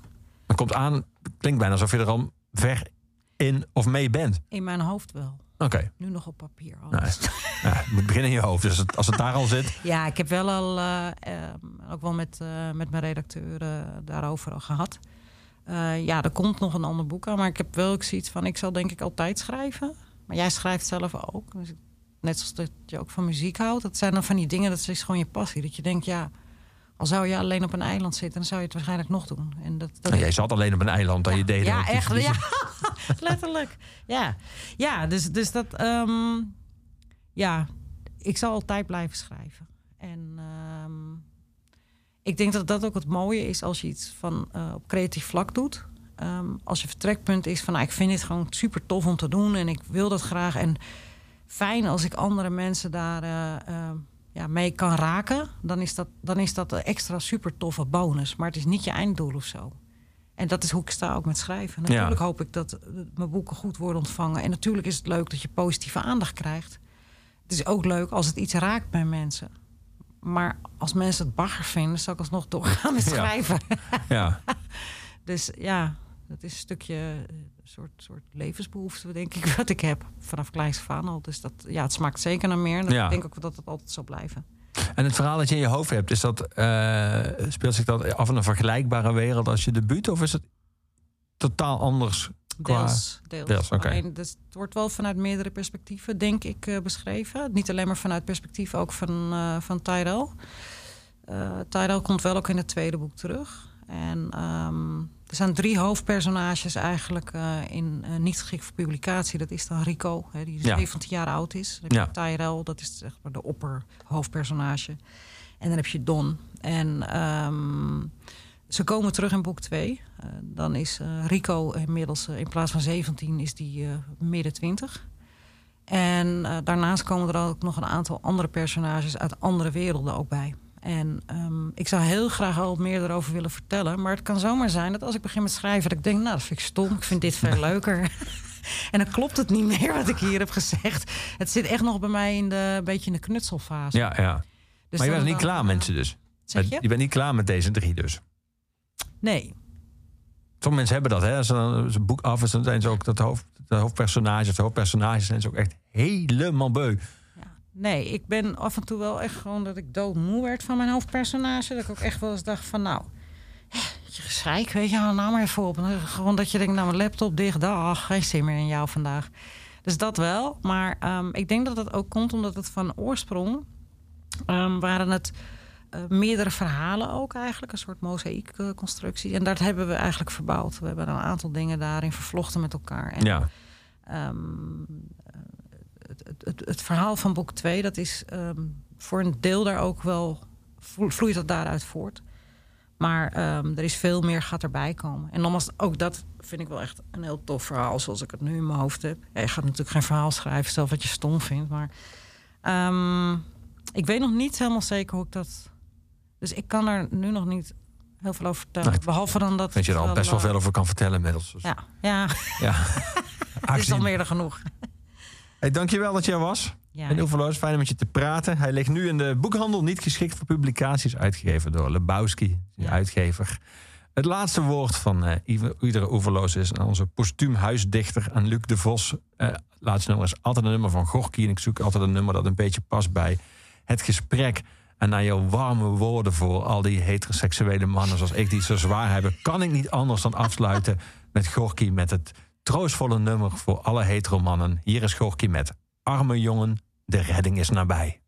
Dan komt aan, klinkt bijna alsof je er al ver in of mee bent. In mijn hoofd wel. Oké. Nu nog op papier. Nou, alles. ja, het moet beginnen in je hoofd. Dus het- als het daar al zit. Ja, ik heb wel al, eh, eh, ook wel met, met mijn redacteur daarover al gehad. Eh, ja, er komt nog een ander boek aan. Maar ik heb wel ook zoiets van, ik zal denk ik altijd schrijven. Maar jij schrijft zelf ook. Dus net zoals dat je ook van muziek houdt. Dat zijn dan van die dingen, dat is gewoon je passie. Dat je denkt, ja, al zou je alleen op een eiland zitten... dan zou je het waarschijnlijk nog doen. En dat, dat Nou, jij zat alleen op een eiland dat je deed. ja, echt. Ja, letterlijk. Ja, ja dus, dus dat... ehm, ja, ik zal altijd blijven schrijven. En ehm, ik denk dat dat ook het mooie is als je iets van eh, op creatief vlak doet. Ehm, als je vertrekpunt is van, nou, ik vind dit gewoon super tof om te doen en ik wil dat graag. En fijn als ik andere mensen daar eh, eh, ja, mee kan raken, dan is, dat, dan is dat een extra super toffe bonus. Maar het is niet je einddoel of zo. En dat is hoe ik sta ook met schrijven. Ja. Natuurlijk hoop ik dat mijn boeken goed worden ontvangen. En natuurlijk is het leuk dat je positieve aandacht krijgt. Het is ook leuk als het iets raakt bij mensen. Maar als mensen het bagger vinden, zal ik alsnog doorgaan met Ja. schrijven. Ja. Dus ja, dat is een stukje eh, een soort, soort levensbehoefte, denk ik, wat ik heb vanaf kleins af aan al. Dus dat, ja, het smaakt zeker naar meer. En Ja. ik denk ook dat het altijd zal blijven. En het verhaal dat je in je hoofd hebt, is dat, eh, speelt zich dat af in een vergelijkbare wereld als je debuut? Of is het totaal anders? Qua... Deels. deels. Deels, oké. Alleen, dus het wordt wel vanuit meerdere perspectieven, denk ik, eh, beschreven. Niet alleen maar vanuit perspectief ook van, eh van Tyrell. Eh Tyrell komt wel ook in het tweede boek terug. En ehm, er zijn drie hoofdpersonages eigenlijk in niet geschikt voor publicatie. Dat is dan Rico, hè, die Ja. 17 jaar oud is. Dan heb je Ja. Tyrell, dat is zeg maar de opperhoofdpersonage. En dan heb je Don. En ehm, ze komen terug in boek 2. dan is eh, Rico inmiddels eh, in plaats van 17 is die eh, midden 20. En eh, daarnaast komen er ook nog een aantal andere personages uit andere werelden ook bij. En ehm, ik zou heel graag al meer erover willen vertellen. Maar het kan zomaar zijn dat als ik begin met schrijven... dat ik denk, nou, dat vind ik stom. Ik vind dit veel leuker. en dan klopt het niet meer wat ik hier heb gezegd. Het zit echt nog bij mij in de, een beetje in de knutselfase. Ja, ja. Dus maar je bent niet klaar, mensen dus. Zeg je? Je bent niet klaar met deze drie dus. Nee. Sommige mensen hebben dat, hè. Als een boek af is, dan zijn ze ook dat hoofd, de hoofdpersonage of de hoofdpersonages zijn ze ook echt helemaal beu. Nee, ik ben af en toe wel echt gewoon dat ik doodmoe werd van mijn hoofdpersonage. Dat ik ook echt wel eens dacht van nou, je gezeik, weet je, hou nou maar even op. En Gewoon dat je denkt, nou mijn laptop dicht, dag, geen zin meer in jou vandaag. Dus dat wel, maar ehm, ik denk dat dat ook komt omdat het van oorsprong ehm, waren het eh, meerdere verhalen ook eigenlijk, een soort mozaïekconstructie. En dat hebben we eigenlijk verbouwd. We hebben een aantal dingen daarin vervlochten met elkaar. En, Ja. Ehm, eh, het, het, het, het verhaal van boek 2, dat is ehm, voor een deel daar ook wel, vlo- vloeit dat daaruit voort. Maar ehm, er is veel meer gaat erbij komen. En nogmaals, ook dat vind ik wel echt een heel tof verhaal, zoals ik het nu in mijn hoofd heb. Ja, je gaat natuurlijk geen verhaal schrijven, stel wat je stom vindt. Maar ik weet nog niet helemaal zeker hoe ik dat. Dus ik kan er nu nog niet heel veel over vertellen. Behalve dan dat. Dat je er al best wel eh, veel over kan vertellen inmiddels. Dus, Ja, ja. ja. het is al meer dan genoeg. Hey, dankjewel dat jij er was. Ja, en Oeverloos, fijn om met je te praten. Hij ligt nu in de boekhandel, niet geschikt voor publicaties, uitgegeven door Lebowski, die uitgever. Het laatste woord van eh, ieder- iedere Oeverloos is aan onze postuum huisdichter aan Luc de Vos. Eh laatste nummer is altijd een nummer van Gorky. En ik zoek altijd een nummer dat een beetje past bij het gesprek. En naar jouw warme woorden voor al die heteroseksuele mannen zoals ik die zo zwaar hebben, kan ik niet anders dan afsluiten met Gorky met het troostvolle nummer voor alle heteromannen. Hier is Gorky met Arme jongen, de redding is nabij.